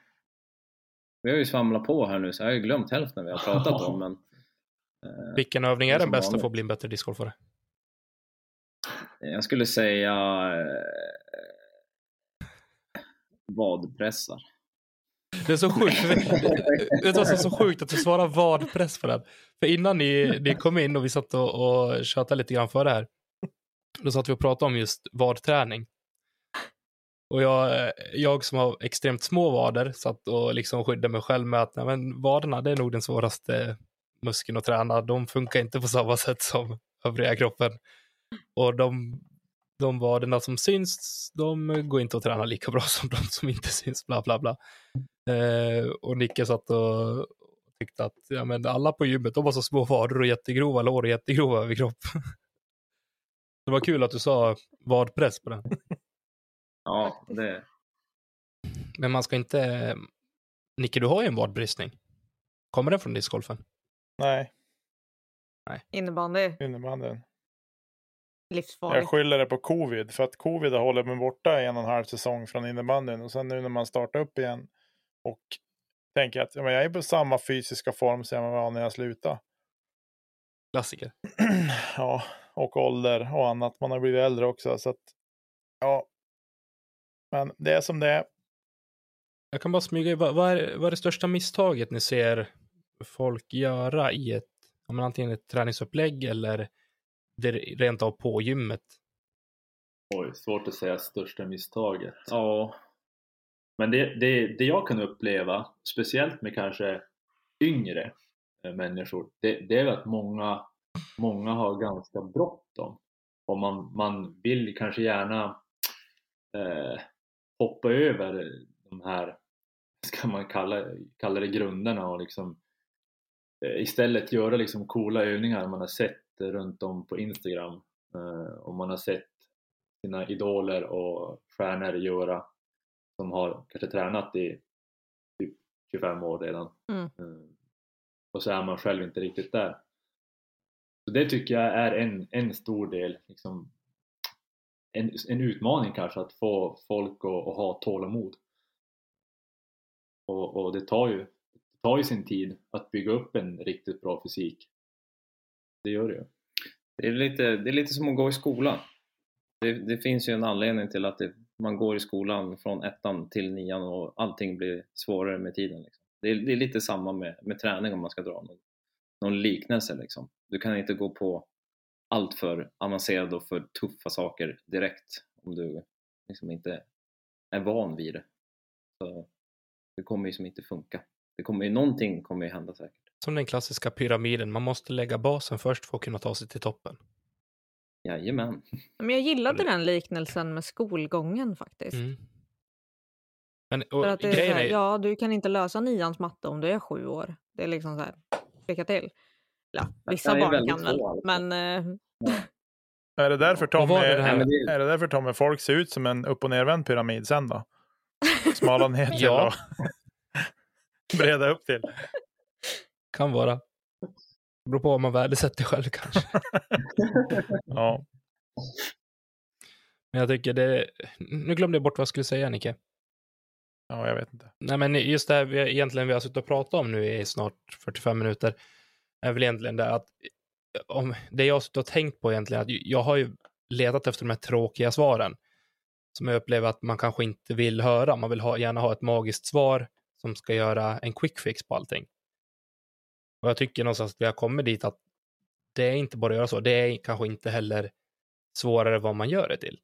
Vi har ju svamlat på här nu, så jag har ju glömt hälften vi har pratat om. Men, eh, Vilken övning är den bästa för att bli en bättre discgolfare? Jag skulle säga eh, vadpressar. Det är så sjukt. det är så, sjukt att du svarar vadpress på den. För innan ni, ni kom in och vi satt och, och tjötade lite grann för det här. Då satt vi och pratade om just vadträning. Och jag, jag som har extremt små vader satt och liksom skyddade mig själv med att nej, men vaderna det är nog den svåraste muskeln att träna. De funkar inte på samma sätt som övriga kroppen. Och de de vaderna som syns, de går inte att träna lika bra som de som inte syns, bla bla bla. Eh, och Nicke satt och tyckte att ja, men alla på gymmet, de har så små vader och jättegrova lår och jättegrova överkropp. det var kul att du sa vadpress på den. Ja, det. Men man ska inte... Nicke, du har ju en vadbristning. Kommer den från discgolfen? Nej. Nej. Innebandy. Innebandyn livsfarligt. Jag skyller det på covid, för att covid har hållit mig borta en och en halv säsong från innebandyn och sen nu när man startar upp igen och tänker att jag är på samma fysiska form som jag var när jag slutade. Klassiker. ja, och ålder och annat. Man har blivit äldre också, så att ja. Men det är som det är. Jag kan bara smyga vad, vad, är, vad är det största misstaget ni ser folk göra i ett, antingen ett träningsupplägg eller det rent av på gymmet? Oj, svårt att säga största misstaget. Ja. Men det, det, det jag kan uppleva, speciellt med kanske yngre eh, människor, det, det är att många, många har ganska bråttom. Och man, man vill kanske gärna eh, hoppa över de här, ska man kalla, kalla det grunderna och liksom eh, istället göra liksom coola övningar man har sett runt om på Instagram eh, och man har sett sina idoler och stjärnor göra som har kanske tränat i typ 25 år redan Mm. Eh, och så är man själv inte riktigt där. Så det tycker jag är en, en stor del, liksom, en, en utmaning kanske att få folk att, att ha tålamod. Och, och det, tar ju, det tar ju sin tid att bygga upp en riktigt bra fysik. Det gör det ju. Det är lite, det är lite som att gå i skolan. Det, det finns ju en anledning till att det, man går i skolan från ettan till nian och allting blir svårare med tiden. Liksom. Det, är, det är lite samma med, med träning om man ska dra någon, någon liknelse. Liksom. Du kan inte gå på allt för avancerade och för tuffa saker direkt om du liksom inte är van vid det. Så det kommer ju som inte funka. Det kommer ju, någonting kommer ju hända säkert. Som den klassiska pyramiden, man måste lägga basen först för att kunna ta sig till toppen. Jajamän. Men jag gillade den liknelsen med skolgången faktiskt. Mm. Men och, För att det är så här, är, ja, du kan inte lösa nians matte om du är sju år. Det är liksom så här, lycka till. Ja, vissa barn kan väl, men eh, Är det därför Tom, är, det här? är, är det därför Tom folk ser ut som en upp och nervänd pyramid sen då? Smala ner till Ja. och breda upp till. kan vara. Beror på vad man värdesätter själv kanske. Ja. Men jag tycker det... Nu glömde jag bort vad jag skulle säga, Nicke. ja, jag vet inte. Nej, men just det här vi egentligen vi har suttit och pratat om nu i snart 45 minuter är väl egentligen det att eh, om det jag har suttit och tänkt på egentligen att jag har ju letat efter de här tråkiga svaren som jag upplever att man kanske inte vill höra. Man vill ha, gärna ha ett magiskt svar som ska göra en quick fix på allting. Och jag tycker någonstans att vi har kommit dit att det är inte bara att göra så. Det är kanske inte heller svårare vad man gör det till.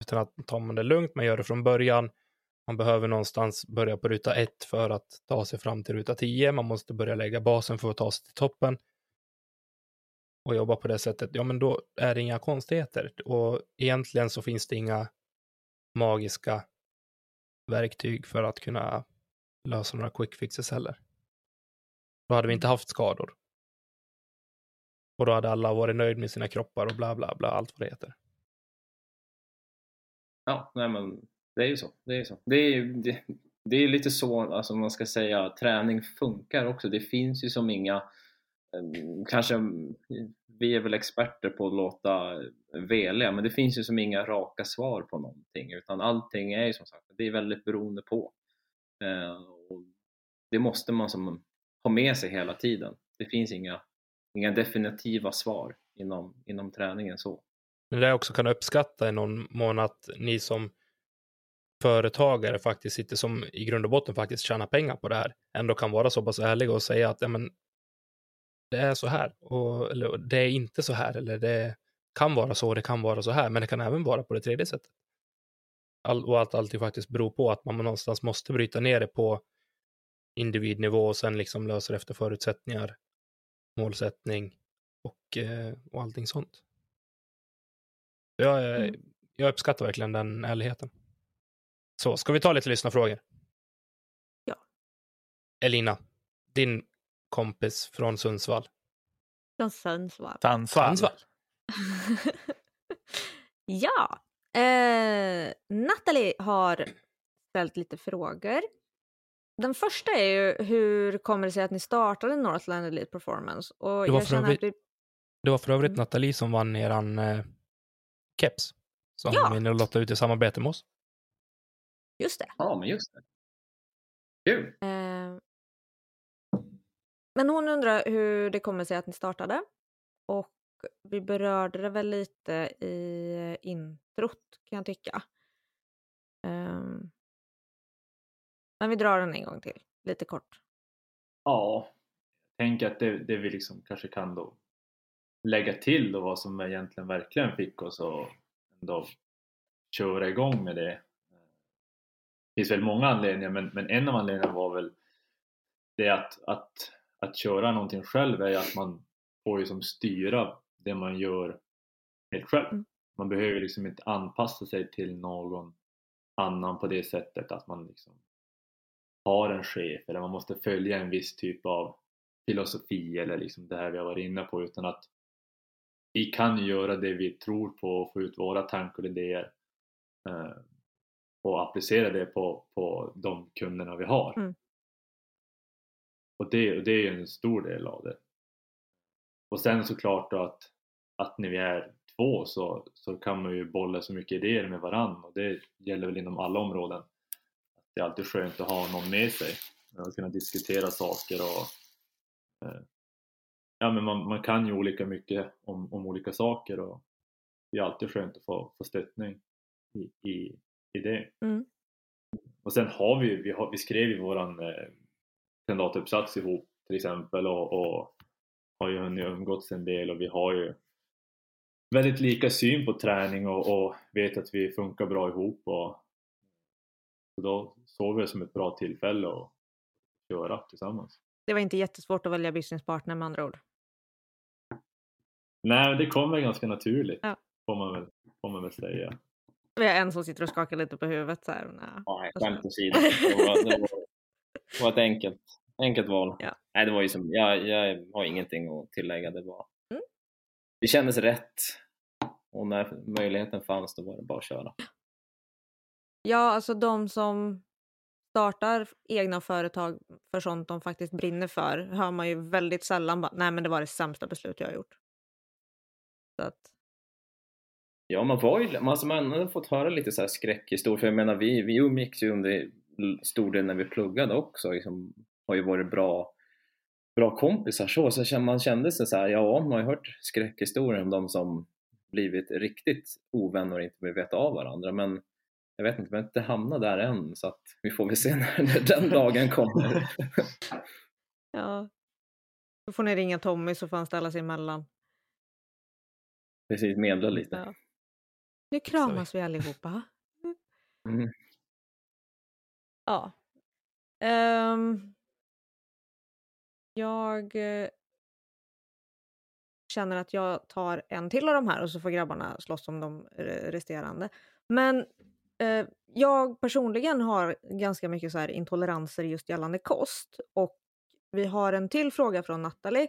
Utan att tar man det lugnt, man gör det från början, man behöver någonstans börja på ruta ett för att ta sig fram till ruta 10. Man måste börja lägga basen för att ta sig till toppen. Och jobba på det sättet. Ja, men då är det inga konstigheter. Och egentligen så finns det inga magiska verktyg för att kunna lösa några quick fixes heller. Då hade vi inte haft skador. Och då hade alla varit nöjd med sina kroppar och bla bla bla, allt vad det heter. Ja, nej men det är ju så. Det är, så. Det är, det, det är lite så, alltså man ska säga, träning funkar också. Det finns ju som inga, ehm, kanske vi är väl experter på att låta eh, veliga, men det finns ju som inga raka svar på någonting, utan allting är ju som sagt, det är väldigt beroende på. Eh, och det måste man som ha med sig hela tiden. Det finns inga, inga definitiva svar inom, inom träningen så. Men det jag också kan uppskatta i någon mån att ni som företagare faktiskt sitter som i grund och botten faktiskt tjänar pengar på det här ändå kan vara så pass ärliga och säga att ja, men, det är så här och eller, det är inte så här eller det kan vara så, det kan vara så här, men det kan även vara på det tredje sättet. All, och att alltid faktiskt beror på att man någonstans måste bryta ner det på individnivå och sen liksom lösa det efter förutsättningar, målsättning och, eh, och allting sånt. Jag, är- Mm. jag uppskattar verkligen den ärligheten. Så, ska vi ta lite lyssnarfrågor? Ja. Elina, din kompis från Sundsvall. från Sundsvall. Sundsvall. Sundsvall. ja, eh, Natalie har ställt lite frågor. Den första är ju hur kommer det sig att ni startade Northland Elite Performance? Och Det var jag övrigt- vi, Det var för övrigt Mm. Nathalie som vann eran eh, keps. Som Ja. och lottade ut i samarbete med oss. Just det. Ja, men just det. Kul! Eh, men hon undrar hur det kommer sig att ni startade. Och vi berörde det väl lite i introt kan jag tycka. Ehm, men vi drar den en gång till, lite kort. Ja, jag tänker att det, det vi liksom kanske kan då lägga till då vad som egentligen verkligen fick oss att ändå köra igång med det. Finns väl många anledningar men, men en av anledningarna var väl det att, att, att köra någonting själv är att man får ju som styra det man gör helt själv. Mm. Man behöver liksom inte anpassa sig till någon annan på det sättet att man liksom har en chef eller man måste följa en viss typ av filosofi eller liksom det här vi har varit inne på utan att vi kan göra det vi tror på och få ut våra tankar och idéer eh, och applicera det på, på de kunderna vi har. Mm. Och det, det är ju en stor del av det. Och sen såklart då att, att när vi är två så, så kan man ju bolla så mycket idéer med varann och det gäller väl inom alla områden. Det är alltid skönt att ha någon med sig och kunna diskutera saker och eh, ja men man, man kan ju olika mycket om, om olika saker och det är alltid skönt att få, få stöttning i, i, i det. Mm. Och sen har vi vi, har, vi skrev ju våran eh, kandidatuppsats ihop till exempel och, och har ju hunnit umgåtts en del och vi har ju väldigt lika syn på träning och, och vet att vi funkar bra ihop och så då såg vi det som ett bra tillfälle att göra tillsammans. Det var inte jättesvårt att välja businesspartner med andra ord. Nej, det kommer ganska naturligt Ja. får, man väl, får man väl säga. Vi har en som sitter och skakar lite på huvudet så här. Nej. Skämt åsido. Det var, det var, det var ett enkelt, enkelt val. Ja. Nej, det var ju som, jag, jag har ingenting att tillägga. Det, var, Mm. det kändes rätt. Och när möjligheten fanns då var det bara att köra. Ja, alltså de som startar egna företag för sånt de faktiskt brinner för hör man ju väldigt sällan bara, nej men det var det sämsta beslut jag har gjort. Så att, Ja, man var ju, alltså man har fått höra lite så här skräckhistorier. För jag menar, vi, vi umgicks ju under stor del när vi pluggade också. Liksom, har ju varit bra, bra kompisar så. Så man kände sig så här, ja, man har ju hört skräckhistorier om de som blivit riktigt ovänner och inte vill veta av varandra. Men jag vet inte, vi har inte hamnat där än. Så att vi får väl se när, när den dagen kommer. ja. Då får ni ringa Tommy så får han ställa sig emellan. Precis, medla lite. Ja. Nu kramas vi allihopa. Mm. Ja. Ehm, jag eh, känner att jag tar en till av de här och så får grabbarna slåss om de resterande. Men eh, jag personligen har ganska mycket så här intoleranser just gällande kost och vi har en till fråga från Nathalie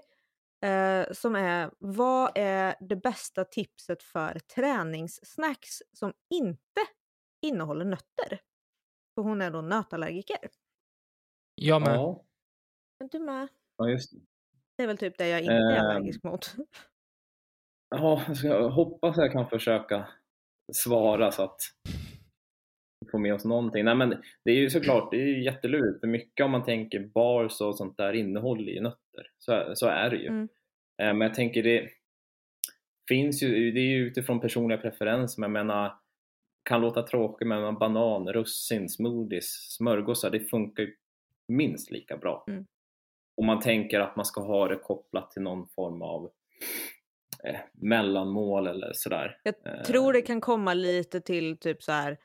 eh, som är vad är det bästa tipset för träningssnacks som inte innehåller nötter? För hon är då nötallergiker. Jag med. Ja, Men du med? ja, just det. Det är väl typ det jag inte är Ehm. allergisk mot. Ja, jag ska hoppas jag kan försöka svara så att vi får med oss någonting. Nej, men det är ju såklart, det är ju jättelurigt för mycket om man tänker bars och sånt där innehåller ju nötter. Så, så är det ju. Mm. Eh, Men jag tänker det finns ju, det är ju utifrån personliga preferenser, men jag menar kan låta tråkigt men banan, russin, smoothies, smörgåsar, det funkar ju minst lika bra. Mm. Om man tänker att man ska ha det kopplat till någon form av eh, mellanmål eller sådär. Jag Eh. tror det kan komma lite till typ så här,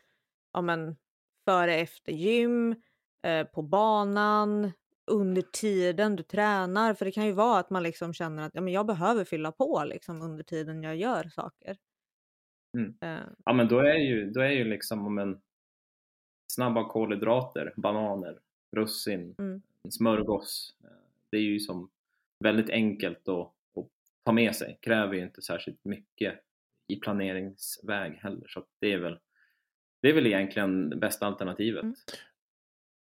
ja men före efter gym, eh, på banan, under tiden du tränar. För det kan ju vara att man liksom känner att ja, men jag behöver fylla på liksom under tiden jag gör saker. Mm. Eh, Ja men då är ju, då är ju liksom om en snabba kolhydrater, bananer, russin, Mm. smörgås. eh, Det är ju som väldigt enkelt att, att ta med sig. Kräver ju inte särskilt mycket i planeringsväg heller. Så det är väl det är väl egentligen det bästa alternativet. Mm.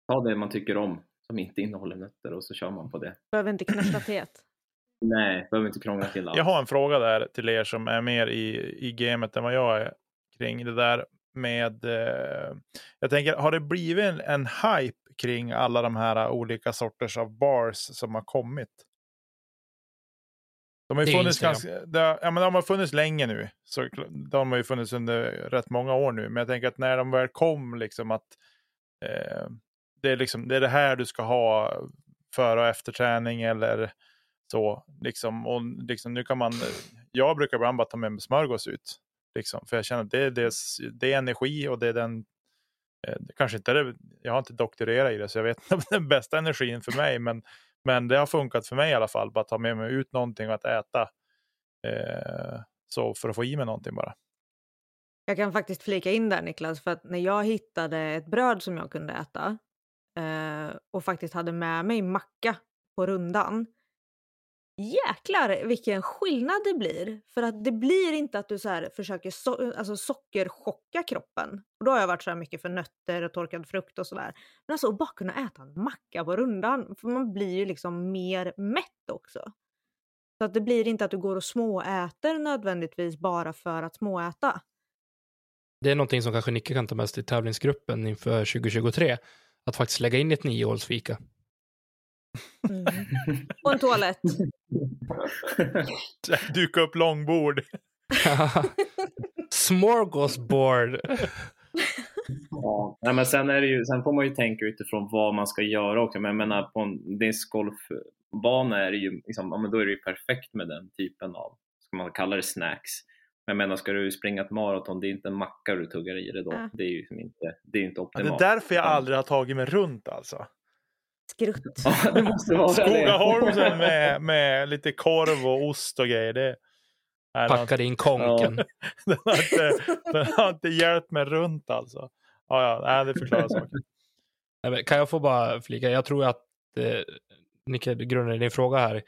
Ta det man tycker om som inte innehåller nötter och så kör man på det. behöver inte knäcka teet. Nej, behöver inte krångla till allt. Jag har en fråga där till er som är mer i, i gamet än vad jag är kring det där med. Eh, jag tänker, har det blivit en, en hype kring alla de här olika sorters av bars som har kommit? De har ju funnits ganska, det, ja, men de har funnits länge nu. Så de har ju funnits under rätt många år nu. Men jag tänker att när de väl kom, liksom att eh, det, är liksom, det är det här du ska ha före och efter träning eller så. Liksom, och liksom, nu kan man, jag brukar ibland bara ta med mig smörgås ut. Liksom, för jag känner att det är, det, det är energi och det är den eh, kanske inte det, jag har inte doktorerat i det så jag vet inte om den bästa energin för mig men, men det har funkat för mig i alla fall, bara ta med mig ut någonting att äta. Eh, så för att få i mig någonting bara. Jag kan faktiskt flika in där Niklas, för att när jag hittade ett bröd som jag kunde äta eh, och faktiskt hade med mig macka på rundan, jäklar vilken skillnad det blir. För att det blir inte att du så här försöker so alltså sockerchocka kroppen. Och då har jag varit så här mycket för nötter och torkad frukt och sådär. Men alltså att bara kunna äta en macka på rundan. För man blir ju liksom mer mätt också. Så att det blir inte att du går och småäter nödvändigtvis bara för att småäta. Det är någonting som kanske Nicke kan ta med sig till tävlingsgruppen inför 2023. Att faktiskt lägga in ett niohålsfika. Mm. Och en toalett. Duka upp långbord. Smorgasbord. Ja, nej, men sen, är det ju, sen får man ju tänka utifrån vad man ska göra också. Men jag menar, på en discgolfbana är det ju, liksom, ja, men då är det ju perfekt med den typen av, ska man kalla det snacks. Men jag menar, ska du springa ett maraton, det är inte en macka du tuggar i det då. Ja. Det är ju inte, det är inte Ja, optimalt. det är därför jag aldrig har tagit mig runt alltså. Skrutt. Ja, det måste vara det. Skogaholmsen med, med lite korv och ost och grejer. Det, nej, den, Packade in konken. den, har inte, den har inte hjälpt mig runt alltså. Ja, ja, nej, det förklarar saken. Kan jag få bara flika? Jag tror att eh, Nicke, grunden i din fråga här,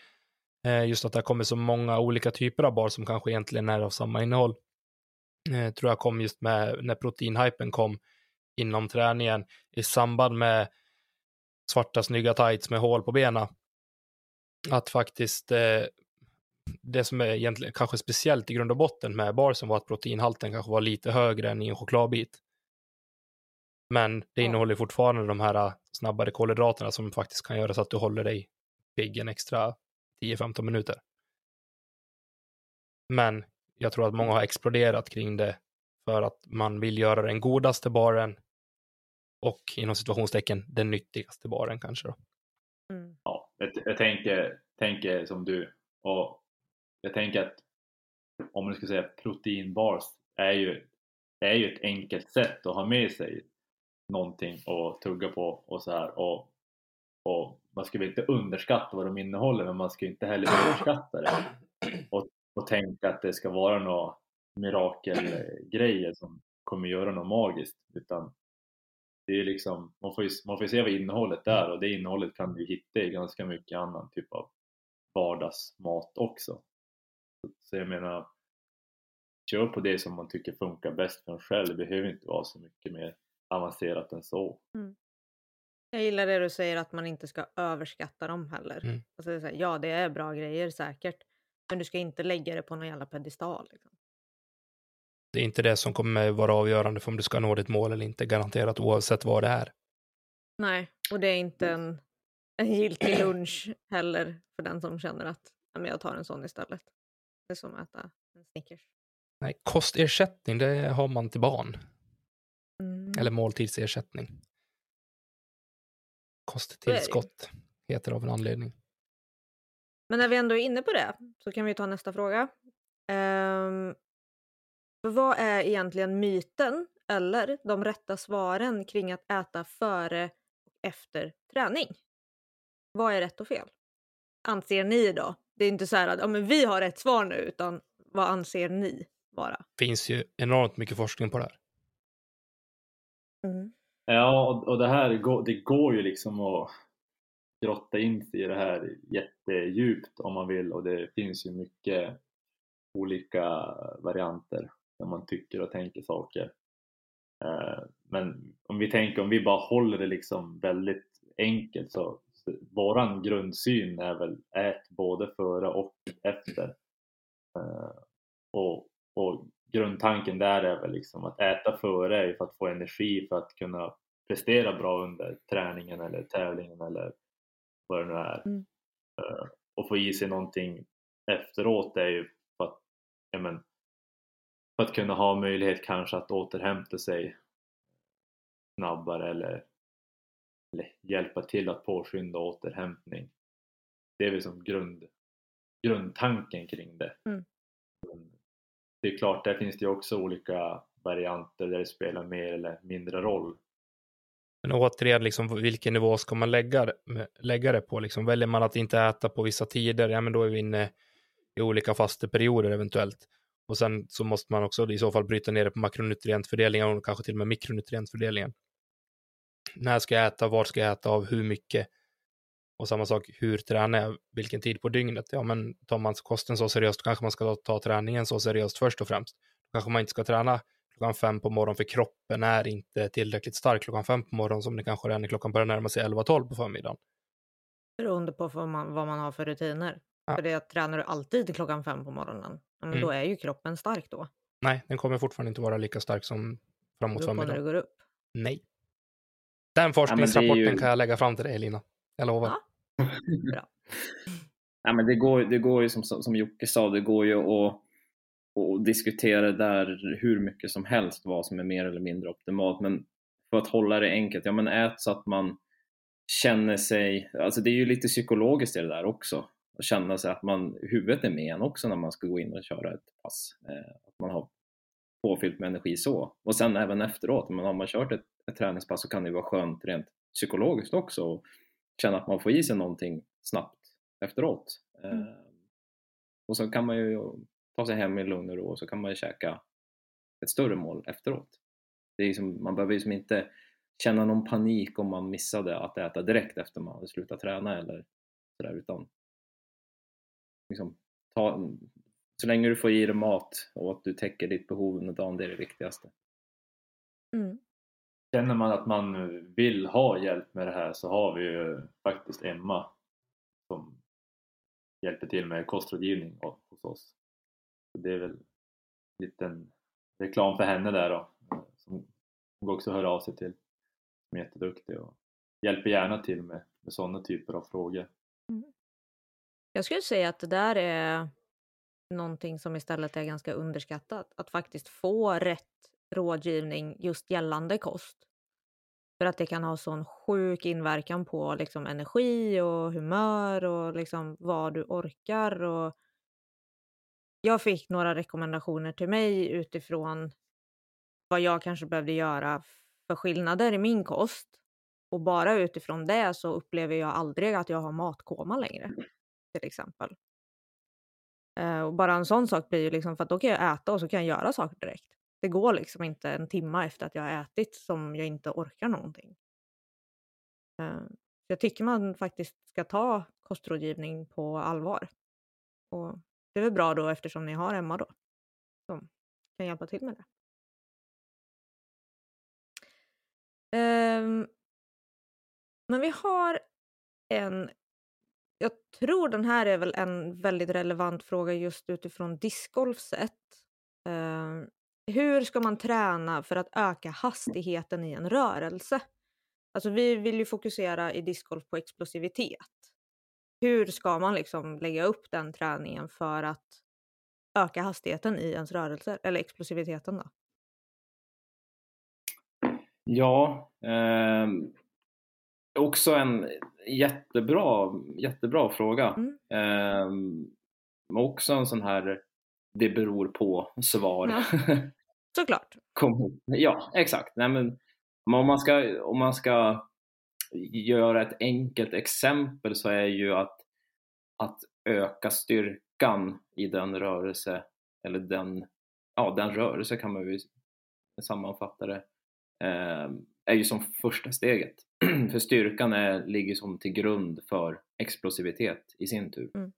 just att det har kommit så många olika typer av bar som kanske egentligen är av samma innehåll, eh, tror jag kom just med när proteinhypen kom inom träningen i samband med svarta snygga tights med hål på benen. Att faktiskt eh, det som är egentligen kanske speciellt i grund och botten med barsen var att proteinhalten kanske var lite högre än i en chokladbit. Men det innehåller fortfarande de här snabbare kolhydraterna som faktiskt kan göra så att du håller dig pigg en extra 10-15 minuter. Men jag tror att många har exploderat kring det för att man vill göra den godaste baren och inom situationstecken den nyttigaste baren kanske då. Mm. Ja, jag, jag tänker, tänker som du och jag tänker att om man ska säga proteinbars är ju, är ju ett enkelt sätt att ha med sig någonting och tugga på och så här och, och man ska väl inte underskatta vad de innehåller men man ska inte heller överskatta det och, och tänka att det ska vara några mirakelgrejer som kommer göra något magiskt utan det är liksom, man får ju, man får ju se vad innehållet är och det innehållet kan du hitta i ganska mycket annan typ av vardagsmat också. Så- jag menar, kör på det som man tycker funkar bäst för en själv. Det behöver inte vara så mycket mer avancerat än så. Mm. Jag gillar det du säger att man inte ska överskatta dem heller. Mm. Alltså det här, ja, det är bra grejer säkert. Men du ska inte lägga det på någon jävla pedestal. Liksom. Det är inte det som kommer vara avgörande för om du ska nå ditt mål eller inte, garanterat oavsett vad det är. Nej, och det är inte en, en giltig lunch heller för den som känner att men jag tar en sån istället. Det är som att äta en Snickers. Nej, kostersättning, det har man till barn. Mm. Eller måltidsersättning. Kosttillskott heter det av en anledning. Men när vi ändå är inne på det så kan vi ta nästa fråga. För vad är egentligen myten eller de rätta svaren kring att äta före och efter träning? Vad är rätt och fel? Anser ni då? Det är inte så här att ja, men vi har rätt svar nu, utan vad anser ni vara? finns ju enormt mycket forskning på det här. Mm. Ja, och, och det här det går ju liksom att grotta in sig i det här jättedjupt om man vill och det finns ju mycket olika varianter när man tycker och tänker saker. Eh, men om vi tänker, om vi bara håller det liksom väldigt enkelt så, så våran grundsyn är väl ät både före och efter. Eh, och, och grundtanken där är väl liksom att äta före för att få energi för att kunna prestera bra under träningen eller tävlingen eller vad det nu är. Mm. Eh, Och få i sig någonting efteråt är ju för att, ja men, för att kunna ha möjlighet kanske att återhämta sig snabbare eller, eller hjälpa till att påskynda återhämtning. Det är väl som grund, grundtanken kring det. Mm. Det är klart, där finns det ju också olika varianter där det spelar mer eller mindre roll. Men återigen, liksom, vilken nivå ska man lägga, det- lägga det på? Liksom, väljer man att inte äta på vissa tider, ja men då är vi inne i olika fasteperioder eventuellt. Och sen så måste man också i så fall bryta ner det på makronutrientfördelningen och kanske till och med mikronutrientfördelningen. När ska jag äta, var ska jag äta, av hur mycket? Och samma sak, hur tränar jag? Vilken tid på dygnet? Ja, men tar man kosten så seriöst, kanske man ska ta träningen så seriöst först och främst. Kanske man inte ska träna klockan fem på morgonen för kroppen är inte tillräckligt stark klockan fem på morgonen som det kanske är när klockan börjar närma sig 11-12 på förmiddagen. Beroende på vad man, vad man har för rutiner. Ja. För det att tränar du alltid klockan fem på morgonen, ja, men Mm. då är ju kroppen stark då. Nej, den kommer fortfarande inte vara lika stark som framåt på när förmiddagen. du går upp. Nej. Den forskningsrapporten ju- kan jag lägga fram till dig, Lina. Jag lovar. Ja. Bra. Ja, men det, går, det går ju som, som Jocke sa, det går ju att, att diskutera där hur mycket som helst vad som är mer eller mindre optimalt. Men för att hålla det enkelt, ja men ät så att man känner sig, alltså det är ju lite psykologiskt i det där också. Att känna sig att man, huvudet är med en också när man ska gå in och köra ett pass. Eh, att man har påfyllt med energi så. Och sen även efteråt, men har man kört ett, ett träningspass så kan det ju vara skönt rent psykologiskt också. Känna att man får i sig någonting snabbt efteråt. Mm. Eh, och så kan man ju ta sig hem i lugn och ro och så kan man ju käka ett större mål efteråt. Det är liksom, man behöver liksom inte känna någon panik om man missade att äta direkt efter man hade slutat träna eller sådär utan liksom, ta, så länge du får i dig mat och att du täcker ditt behov under dagen, det är det viktigaste. Mm. Känner man att man vill ha hjälp med det här så har vi ju faktiskt Emma som hjälper till med kostrådgivning hos oss. Så det är väl en liten reklam för henne där då. Som hon också hör av sig till. Som är jätteduktig och hjälper gärna till med, med sådana typer av frågor. Mm. Jag skulle säga att det där är någonting som istället är ganska underskattat. Att faktiskt få rätt rådgivning just gällande kost. För att det kan ha sån sjuk inverkan på liksom energi och humör och liksom vad du orkar. Och jag fick några rekommendationer till mig utifrån vad jag kanske behövde göra för skillnader i min kost. Och bara utifrån det så upplever jag aldrig att jag har matkoma längre. Till exempel. Eh, och bara en sån sak blir ju liksom för att då kan jag äta och så kan jag göra saker direkt. Det går liksom inte en timma efter att jag har ätit som jag inte orkar någonting. Ehm, jag tycker man faktiskt ska ta kostrådgivning på allvar. Och det är väl bra då eftersom ni har Emma då. Som kan hjälpa till med det. Ehm, men vi har en jag tror den här är väl en väldigt relevant fråga just utifrån discgolfset. Ehm, hur ska man träna för att öka hastigheten i en rörelse? Alltså vi vill ju fokusera i discgolf på explosivitet. Hur ska man liksom lägga upp den träningen för att öka hastigheten i ens rörelser? Eller explosiviteten då? Ja, eh, också en jättebra, jättebra fråga. Mm. Eh, också en sån här det beror på svar. Ja. Såklart. Ja, exakt. Nej, men, om, man ska, om man ska göra ett enkelt exempel så är ju att, att öka styrkan i den rörelse, eller den, ja, den rörelse kan man ju sammanfatta det, eh, är ju som första steget. för styrkan är, ligger som till grund för explosivitet i sin tur. Mm.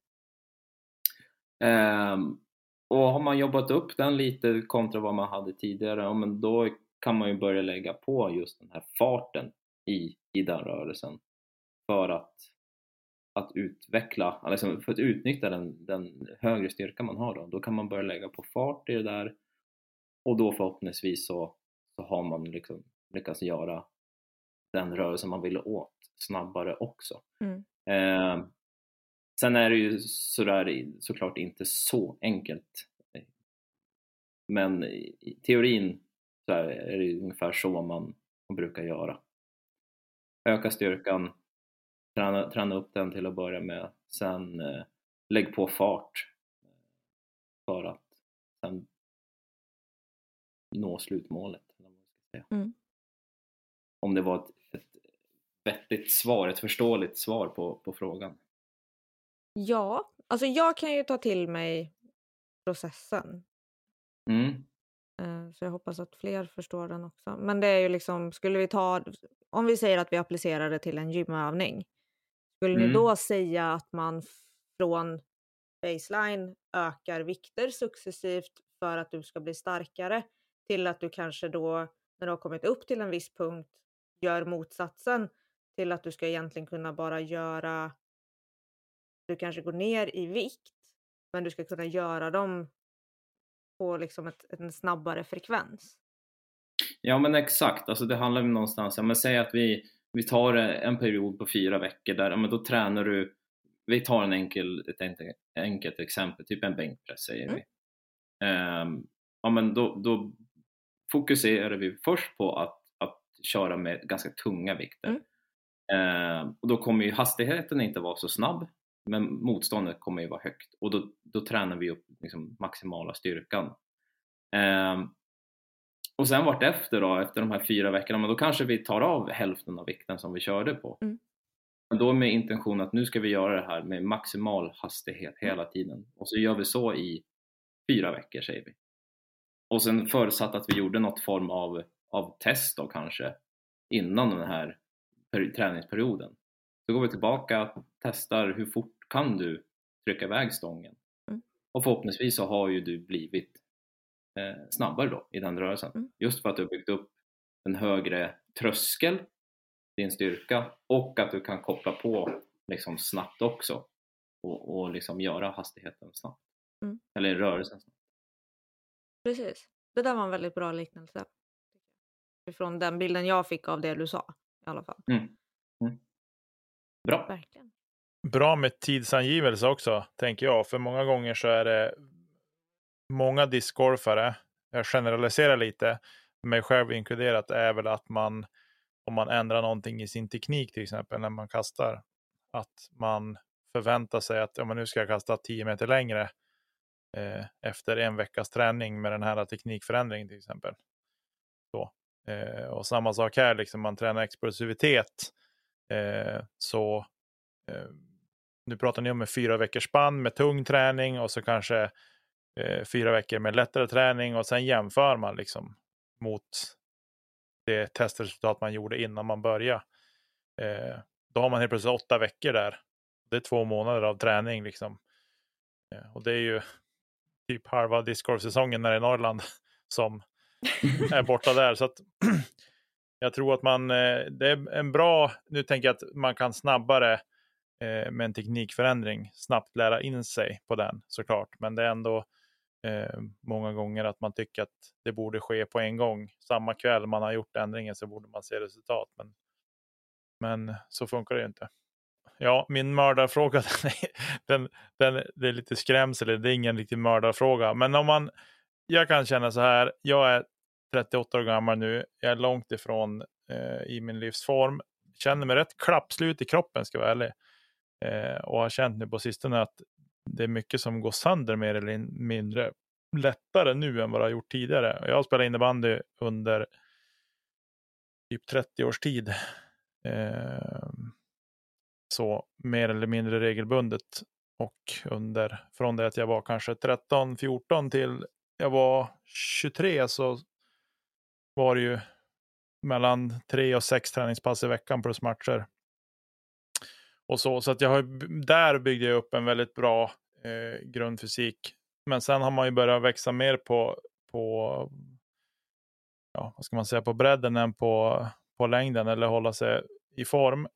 Ehm, och har man jobbat upp den lite kontra vad man hade tidigare, ja, men då kan man ju börja lägga på just den här farten i, i den rörelsen för att, att utveckla, alltså för att utnyttja den, den högre styrka man har då, då kan man börja lägga på fart i det där och då förhoppningsvis så, så har man liksom lyckats göra den rörelse man ville åt snabbare också. Mm. Eh, sen är det ju sådär, såklart inte så enkelt. Men i teorin så är det ungefär så man, man brukar göra. Öka styrkan, träna, träna upp den till att börja med, sen eh, lägg på fart för att sen nå slutmålet. Mm. Om det var ett, ett vettigt svar, ett förståeligt svar på, på frågan. Ja, alltså jag kan ju ta till mig processen. Mm. Eh, Så jag hoppas att fler förstår den också. Men det är ju liksom, skulle vi ta, om vi säger att vi applicerar det till en gymövning. Skulle ni Mm. då säga att man från baseline ökar vikter successivt för att du ska bli starkare till att du kanske då när du har kommit upp till en viss punkt gör motsatsen till att du ska egentligen kunna bara göra du kanske går ner i vikt men du ska kunna göra dem på liksom ett, en snabbare frekvens. Ja men exakt, alltså det handlar ju någonstans, ja, men säg att vi, vi tar en period på fyra veckor där, ja, men då tränar du, vi tar en enkel, ett enkelt, exempel, typ en bänkpress säger Mm. vi. Ehm, ja men då, då fokuserar vi först på att, att köra med ganska tunga vikter. Mm. Ehm, och då kommer ju hastigheten inte vara så snabb, men motståndet kommer ju vara högt och då, då tränar vi upp liksom maximala styrkan. Ehm, och sen vart efter då, efter de här fyra veckorna, men då kanske vi tar av hälften av vikten som vi körde på. Mm. Men då med intention att nu ska vi göra det här med maximal hastighet Mm. hela tiden. Och så gör vi så i fyra veckor säger vi. Och sen förutsatt att vi gjorde något form av, av test då kanske innan den här peri- träningsperioden. Så går vi tillbaka, testar hur fort kan du trycka iväg stången? Mm. Och förhoppningsvis så har ju du blivit eh, snabbare då i den rörelsen. Mm. Just för att du har byggt upp en högre tröskel, din styrka och att du kan koppla på liksom snabbt också och, och liksom göra hastigheten snabbt. Mm. Eller rörelsen snabbt. Precis. Det där var en väldigt bra liknelse. Från den bilden jag fick av det du sa i alla fall. Mm. Mm. Bra. Verkligen. Bra med tidsangivelse också, tänker jag. För många gånger så är det många discgolfare, jag generaliserar lite, mig själv inkluderat, är väl att man, om man ändrar någonting i sin teknik till exempel när man kastar, att man förväntar sig att ja, men nu ska jag kasta 10 meter längre eh, efter en veckas träning med den här teknikförändringen till exempel. Så. Eh, och samma sak här, liksom man tränar explosivitet eh, så eh, nu pratar ni om en fyra veckors spann med tung träning och så kanske eh, fyra veckor med lättare träning och sen jämför man liksom mot det testresultat man gjorde innan man började. Eh, då har man helt plötsligt åtta veckor där. Det är två månader av träning liksom. Eh, och det är ju typ halva discgolfsäsongen när det är Norrland som är borta där. Så att jag tror att man, eh, det är en bra, nu tänker jag att man kan snabbare eh, med en teknikförändring snabbt lära in sig på den såklart. Men det är ändå eh, många gånger att man tycker att det borde ske på en gång. Samma kväll man har gjort ändringen så borde man se resultat. Men, men så funkar det ju inte. Ja, min mördarfråga, den, är- den, den, det är lite skrämsel, det är ingen riktig mördarfråga. Men om man, jag kan känna så här, jag är 38 år gammal nu, jag är långt ifrån eh, i min livsform, känner mig rätt klappslut i kroppen ska jag vara ärlig. Eh, och har känt nu på sistone att det är mycket som går sönder mer eller mindre lättare nu än vad det har gjort tidigare. Jag har spelat innebandy under typ 30 års tid. Eh, så mer eller mindre regelbundet. Och under, från det att jag var kanske 13, 14 till jag var 23 så var det ju mellan tre och sex träningspass i veckan plus matcher. Och så, så att jag har, där byggde jag upp en väldigt bra eh, grundfysik. Men sen har man ju börjat växa mer på, på ja, vad ska man säga, på bredden än på, på längden eller hålla sig i form.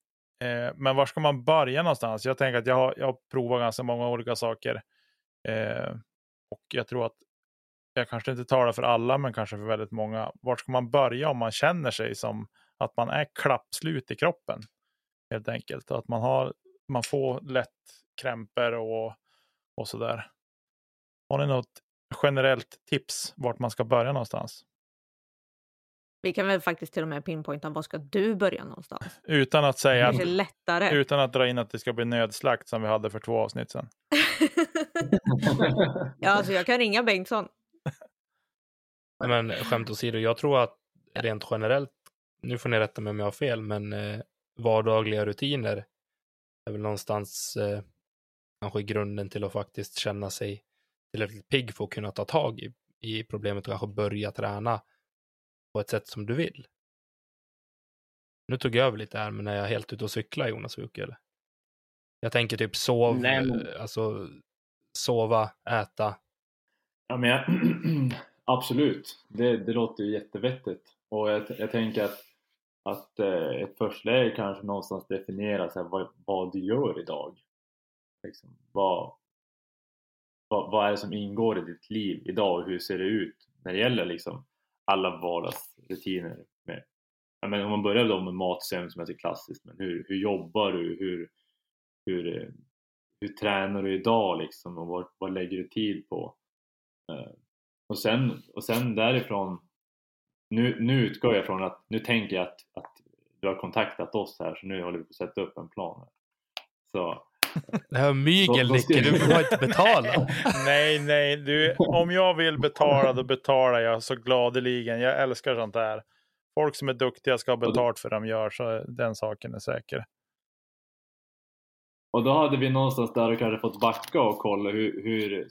Eh, men var ska man börja någonstans? Jag tänker att jag har, jag har provat ganska många olika saker. Eh, och jag tror att jag kanske inte talar för alla, men kanske för väldigt många. Var ska man börja om man känner sig som att man är klappslut i kroppen? Helt enkelt. Att man, har, man får lätt krämpor och, och sådär. Har ni något generellt tips vart man ska börja någonstans? Vi kan väl faktiskt till och med pinpointa var ska du börja någonstans? Utan att Det säga är lättare. utan att dra in att det ska bli nödslakt som vi hade för två avsnitt sedan. ja, alltså jag kan ringa Bengtsson. Men skämt åsido, jag tror att rent generellt, nu får ni rätta mig om jag har fel, men eh, vardagliga rutiner är väl någonstans eh, kanske grunden till att faktiskt känna sig tillräckligt pigg för att kunna ta tag i, i problemet och kanske börja träna på ett sätt som du vill. Nu tog jag över lite här, men är jag helt ute och cyklar Jonas Jocke, eller? Jag tänker typ sov, Nej, men- eh, alltså sova, äta. Ja, men jag, absolut, det, det låter ju jättevettigt. Och jag, jag tänker att, att eh, ett förstläge kanske någonstans definierar så här, vad, vad du gör idag. Liksom, vad, vad, vad är det som ingår i ditt liv idag och hur ser det ut när det gäller liksom, alla vardagsrutiner? Med, jag menar, om man börjar då med matsömn som är så klassiskt, men hur, hur jobbar du? Hur, hur, eh, hur tränar du idag liksom och vad, vad lägger du tid på? Eh, och, sen, och sen därifrån, nu, nu utgår jag från att, nu tänker jag att, att du har kontaktat oss här så nu håller vi på att sätta upp en plan. Här. Så, Det här mygel, Då- då ska- Nicke, du får inte betala. Nej, nej, du, om jag vill betala då betalar jag så gladeligen. Jag älskar sånt där. Folk som är duktiga ska ha betalt för det de gör, så den saken är säker. och då hade vi någonstans där kanske fått backa och kolla hur, hur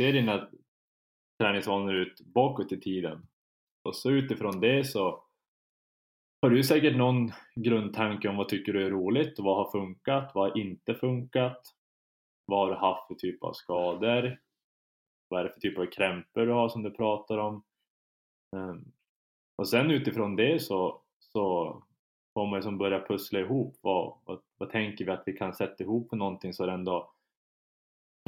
ser dina träningsvanor ut bakåt i tiden? Och så utifrån det så har du säkert någon grundtanke om vad tycker du är roligt och vad har funkat, vad har inte funkat? Vad har du haft för typ av skador? Vad är det för typ av krämpor du har som du pratar om? Ehm, Och sen utifrån det så, så får man som börja pussla ihop vad, vad, vad tänker vi att vi kan sätta ihop för någonting så det ändå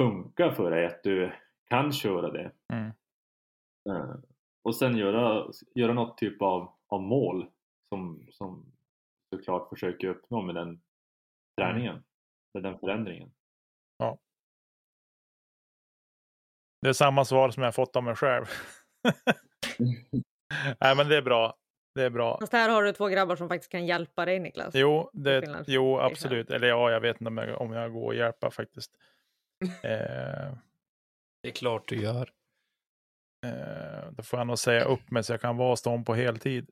funkar för dig, att du kan köra det. Mm. Och sen göra, göra något typ av, av mål som, som såklart försöker uppnå med den träningen, med den förändringen. Det är samma svar som jag fått av mig själv. Nej, men det är bra. Det är bra. Fast här har du två grabbar som faktiskt kan hjälpa dig Niklas. Jo, det, jo absolut. Eller ja, jag vet inte om jag, om jag går och hjälpa faktiskt. Eh, Det är klart du gör. Eh, då får jag nog säga upp mig så jag kan vara dem på heltid.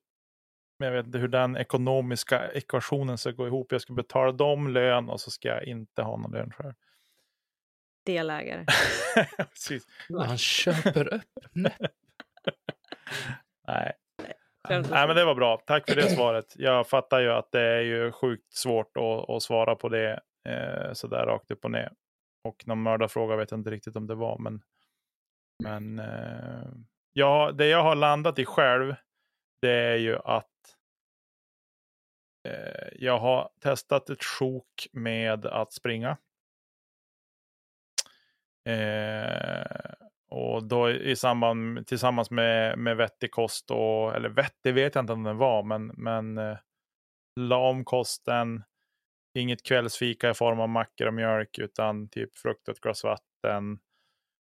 Men jag vet inte hur den ekonomiska ekvationen ska gå ihop. Jag ska betala dem lön och så ska jag inte ha någon lön själv. Delägare. Precis. Han köper upp. Nej. Nej, men det var bra. Tack för det svaret. Jag fattar ju att det är ju sjukt svårt att, att svara på det eh, sådär rakt upp och ner. Och någon mördarfråga vet jag inte riktigt om det var, men, men eh, ja, det jag har landat i själv, det är ju att eh, jag har testat ett sjok med att springa. Eh, och då i samband tillsammans med, med vettig kost och, eller vettig vet jag inte om den var, men, men eh, la om kosten. Inget kvällsfika i form av mackor och mjölk, utan typ frukt och ett glas vatten.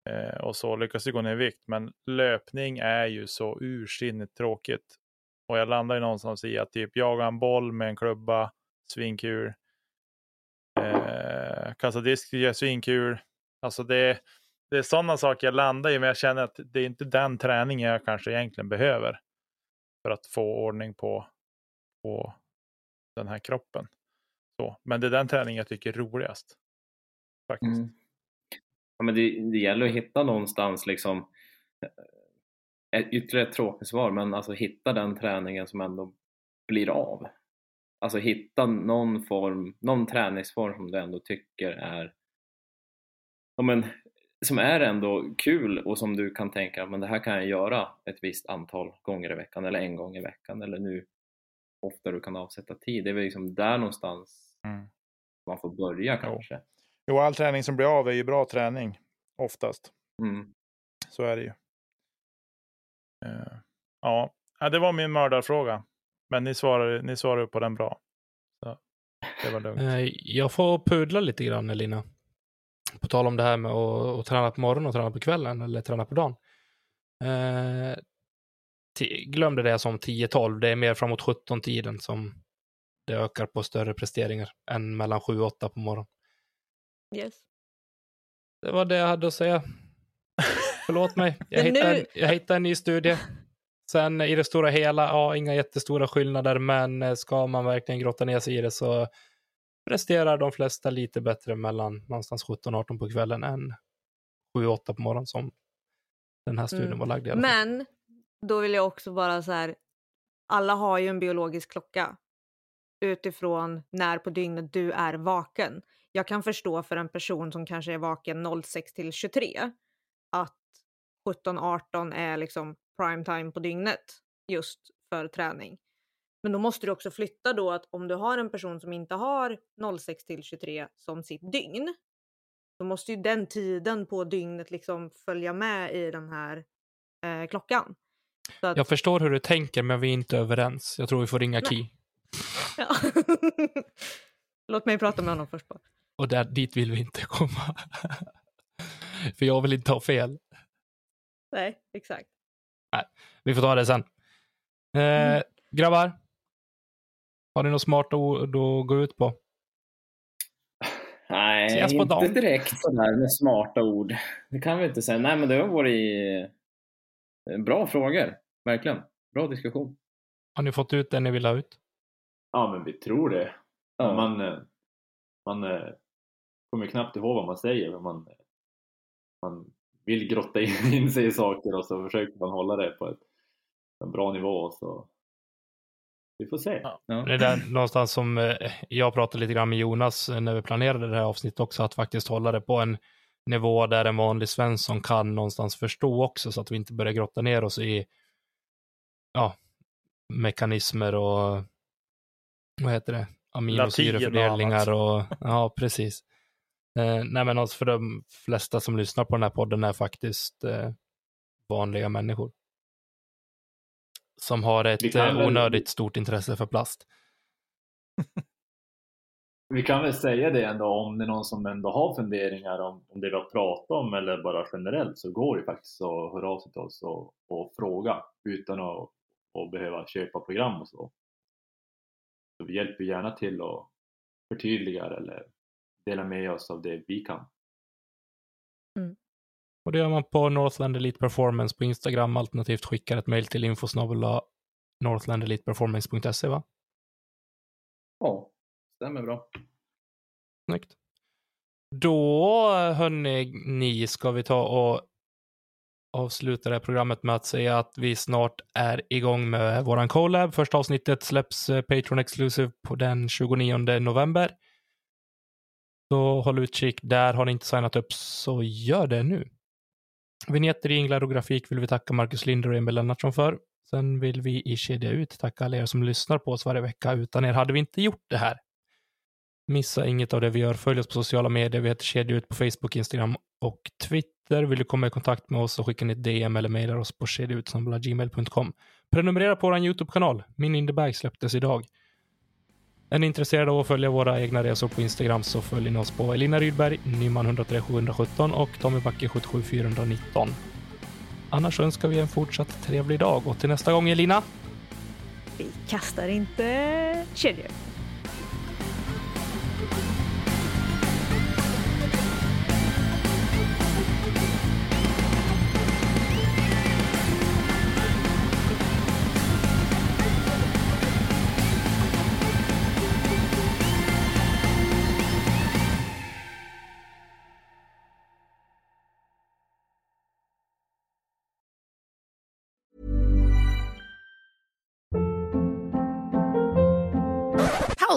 Eh, och så lyckas jag gå ner i vikt. Men löpning är ju så ursinnigt tråkigt. Och jag landar ju någonstans i att typ jaga en boll med en klubba, svinkul. Eh, kasta disk, tycker är svinkul. Alltså det, det är sådana saker jag landar i, men jag känner att det är inte den träningen jag kanske egentligen behöver för att få ordning på, på den här kroppen. Så, men det är den träningen jag tycker är roligast. Faktiskt. Mm. Ja, men det, det gäller att hitta någonstans liksom eh, ett ytterligare ett tråkigt svar, men alltså hitta den träningen som ändå blir av. Alltså hitta någon form, någon träningsform som du ändå tycker är ja, men, som är ändå kul och som du kan tänka men det här kan jag göra ett visst antal gånger i veckan eller en gång i veckan eller nu ofta du kan avsätta tid. Det är väl liksom där någonstans Mm. man får börja kanske. Jo, all träning som blir av är ju bra träning. Oftast. Mm. Så är det ju. Eh, ja, Ja, det var min mördarfråga. Men ni svarar, ni svarar ju på den bra. Så det var lugnt. Eh, Jag får pudla lite grann, Elina. På tal om det här med att, att träna på morgonen och träna på kvällen eller träna på dagen. Eh, ti- glöm det som 10-12. Det är mer framåt 17-tiden som det ökar på större presteringar än mellan 7 och 8 på morgonen. Yes. Det var det jag hade att säga. Förlåt mig. Jag hittade, nu- en, jag hittade en ny studie. Sen i det stora hela, ja, inga jättestora skillnader, men eh, ska man verkligen grotta ner sig i det så presterar de flesta lite bättre mellan någonstans 17 och 18 på kvällen än 7 och 8 på morgonen som den här studien Mm. var lagd i alla fall. Men då vill jag också bara så här. Alla har ju en biologisk klocka utifrån när på dygnet du är vaken. Jag kan förstå för en person som kanske är vaken 06 till 23 att 17-18 är liksom prime time på dygnet just för träning. Men då måste du också flytta då att om du har en person som inte har 06 till 23 som sitt dygn, då måste ju den tiden på dygnet liksom följa med i den här eh, klockan. Att, Jag förstår hur du tänker, men vi är inte överens. Jag tror vi får ringa Nej. Ki. ja. Låt mig prata med honom först bara. Och där, dit vill vi inte komma. För jag vill inte ha fel. Nej, exakt. Vi får ta det sen. Eh, Mm. Grabbar, har ni något smarta ord att gå ut på? Nej, Ses på inte dagen. direkt sådär med smarta ord. Det kan vi inte säga. Nej, men det har varit eh, bra frågor. Verkligen. Bra diskussion. Har ni fått ut det ni vill ha ut? Ja, men vi tror det. Ja. Man, eh, man eh, kommer knappt ihåg vad man säger, men man, man vill grotta in sig i saker och så försöker man hålla det på ett, en bra nivå. Så vi får se. Ja. Ja. Det är där någonstans som eh, jag pratade lite grann med Jonas eh, när vi planerade det här avsnittet också, att faktiskt hålla det på en nivå där en vanlig Svensson kan någonstans förstå också, så att vi inte börjar grotta ner oss i ja, mekanismer och vad heter det? Aminosyrefördelningar och, ja, precis. Eh, nej, men alltså för de flesta som lyssnar på den här podden är faktiskt eh, vanliga människor. Som har ett eh, väl- onödigt stort intresse för plast. Vi kan väl säga det ändå om det är någon som ändå har funderingar om, om det vi har pratat om eller bara generellt så går det faktiskt att höra av sig till oss och, och fråga utan att, att behöva köpa program och så. så. Vi hjälper gärna till och förtydligar eller delar med oss av det vi kan. Och det gör man på Northland Elite Performance på Instagram, alternativt skickar ett mejl till infosnabel northlandeliteperformance.se va? Ja, stämmer bra. Snyggt. Då, hörni, ni ska vi ta och avsluta det här programmet med att säga att vi snart är igång med våran collab. Första avsnittet släpps eh, Patreon Exclusive på den 29 november. Så håll utkik där. Har ni inte signat upp så gör det nu. Vinjetter i Inglar och grafik vill vi tacka Marcus Linder och Emil Lennartsson för. Sen vill vi i Kedja Ut tacka alla er som lyssnar på oss varje vecka. Utan er hade vi inte gjort det här. Missa inget av det vi gör. Följ oss på sociala medier. Vi heter Kedja Ut på Facebook, Instagram och Twitter. Vill du komma i kontakt med oss så skickar ni ett DM eller mejlar oss på kedjautsamlagmail.com. Prenumerera på vår YouTube-kanal. Min in the bag släpptes idag. Är ni intresserade av att följa våra egna resor på Instagram så följer ni oss på Elina Rydberg, Nyman 103 717 och Tommy Backe 77 419. Annars önskar vi en fortsatt trevlig dag och till nästa gång Elina. Vi kastar inte kedjor.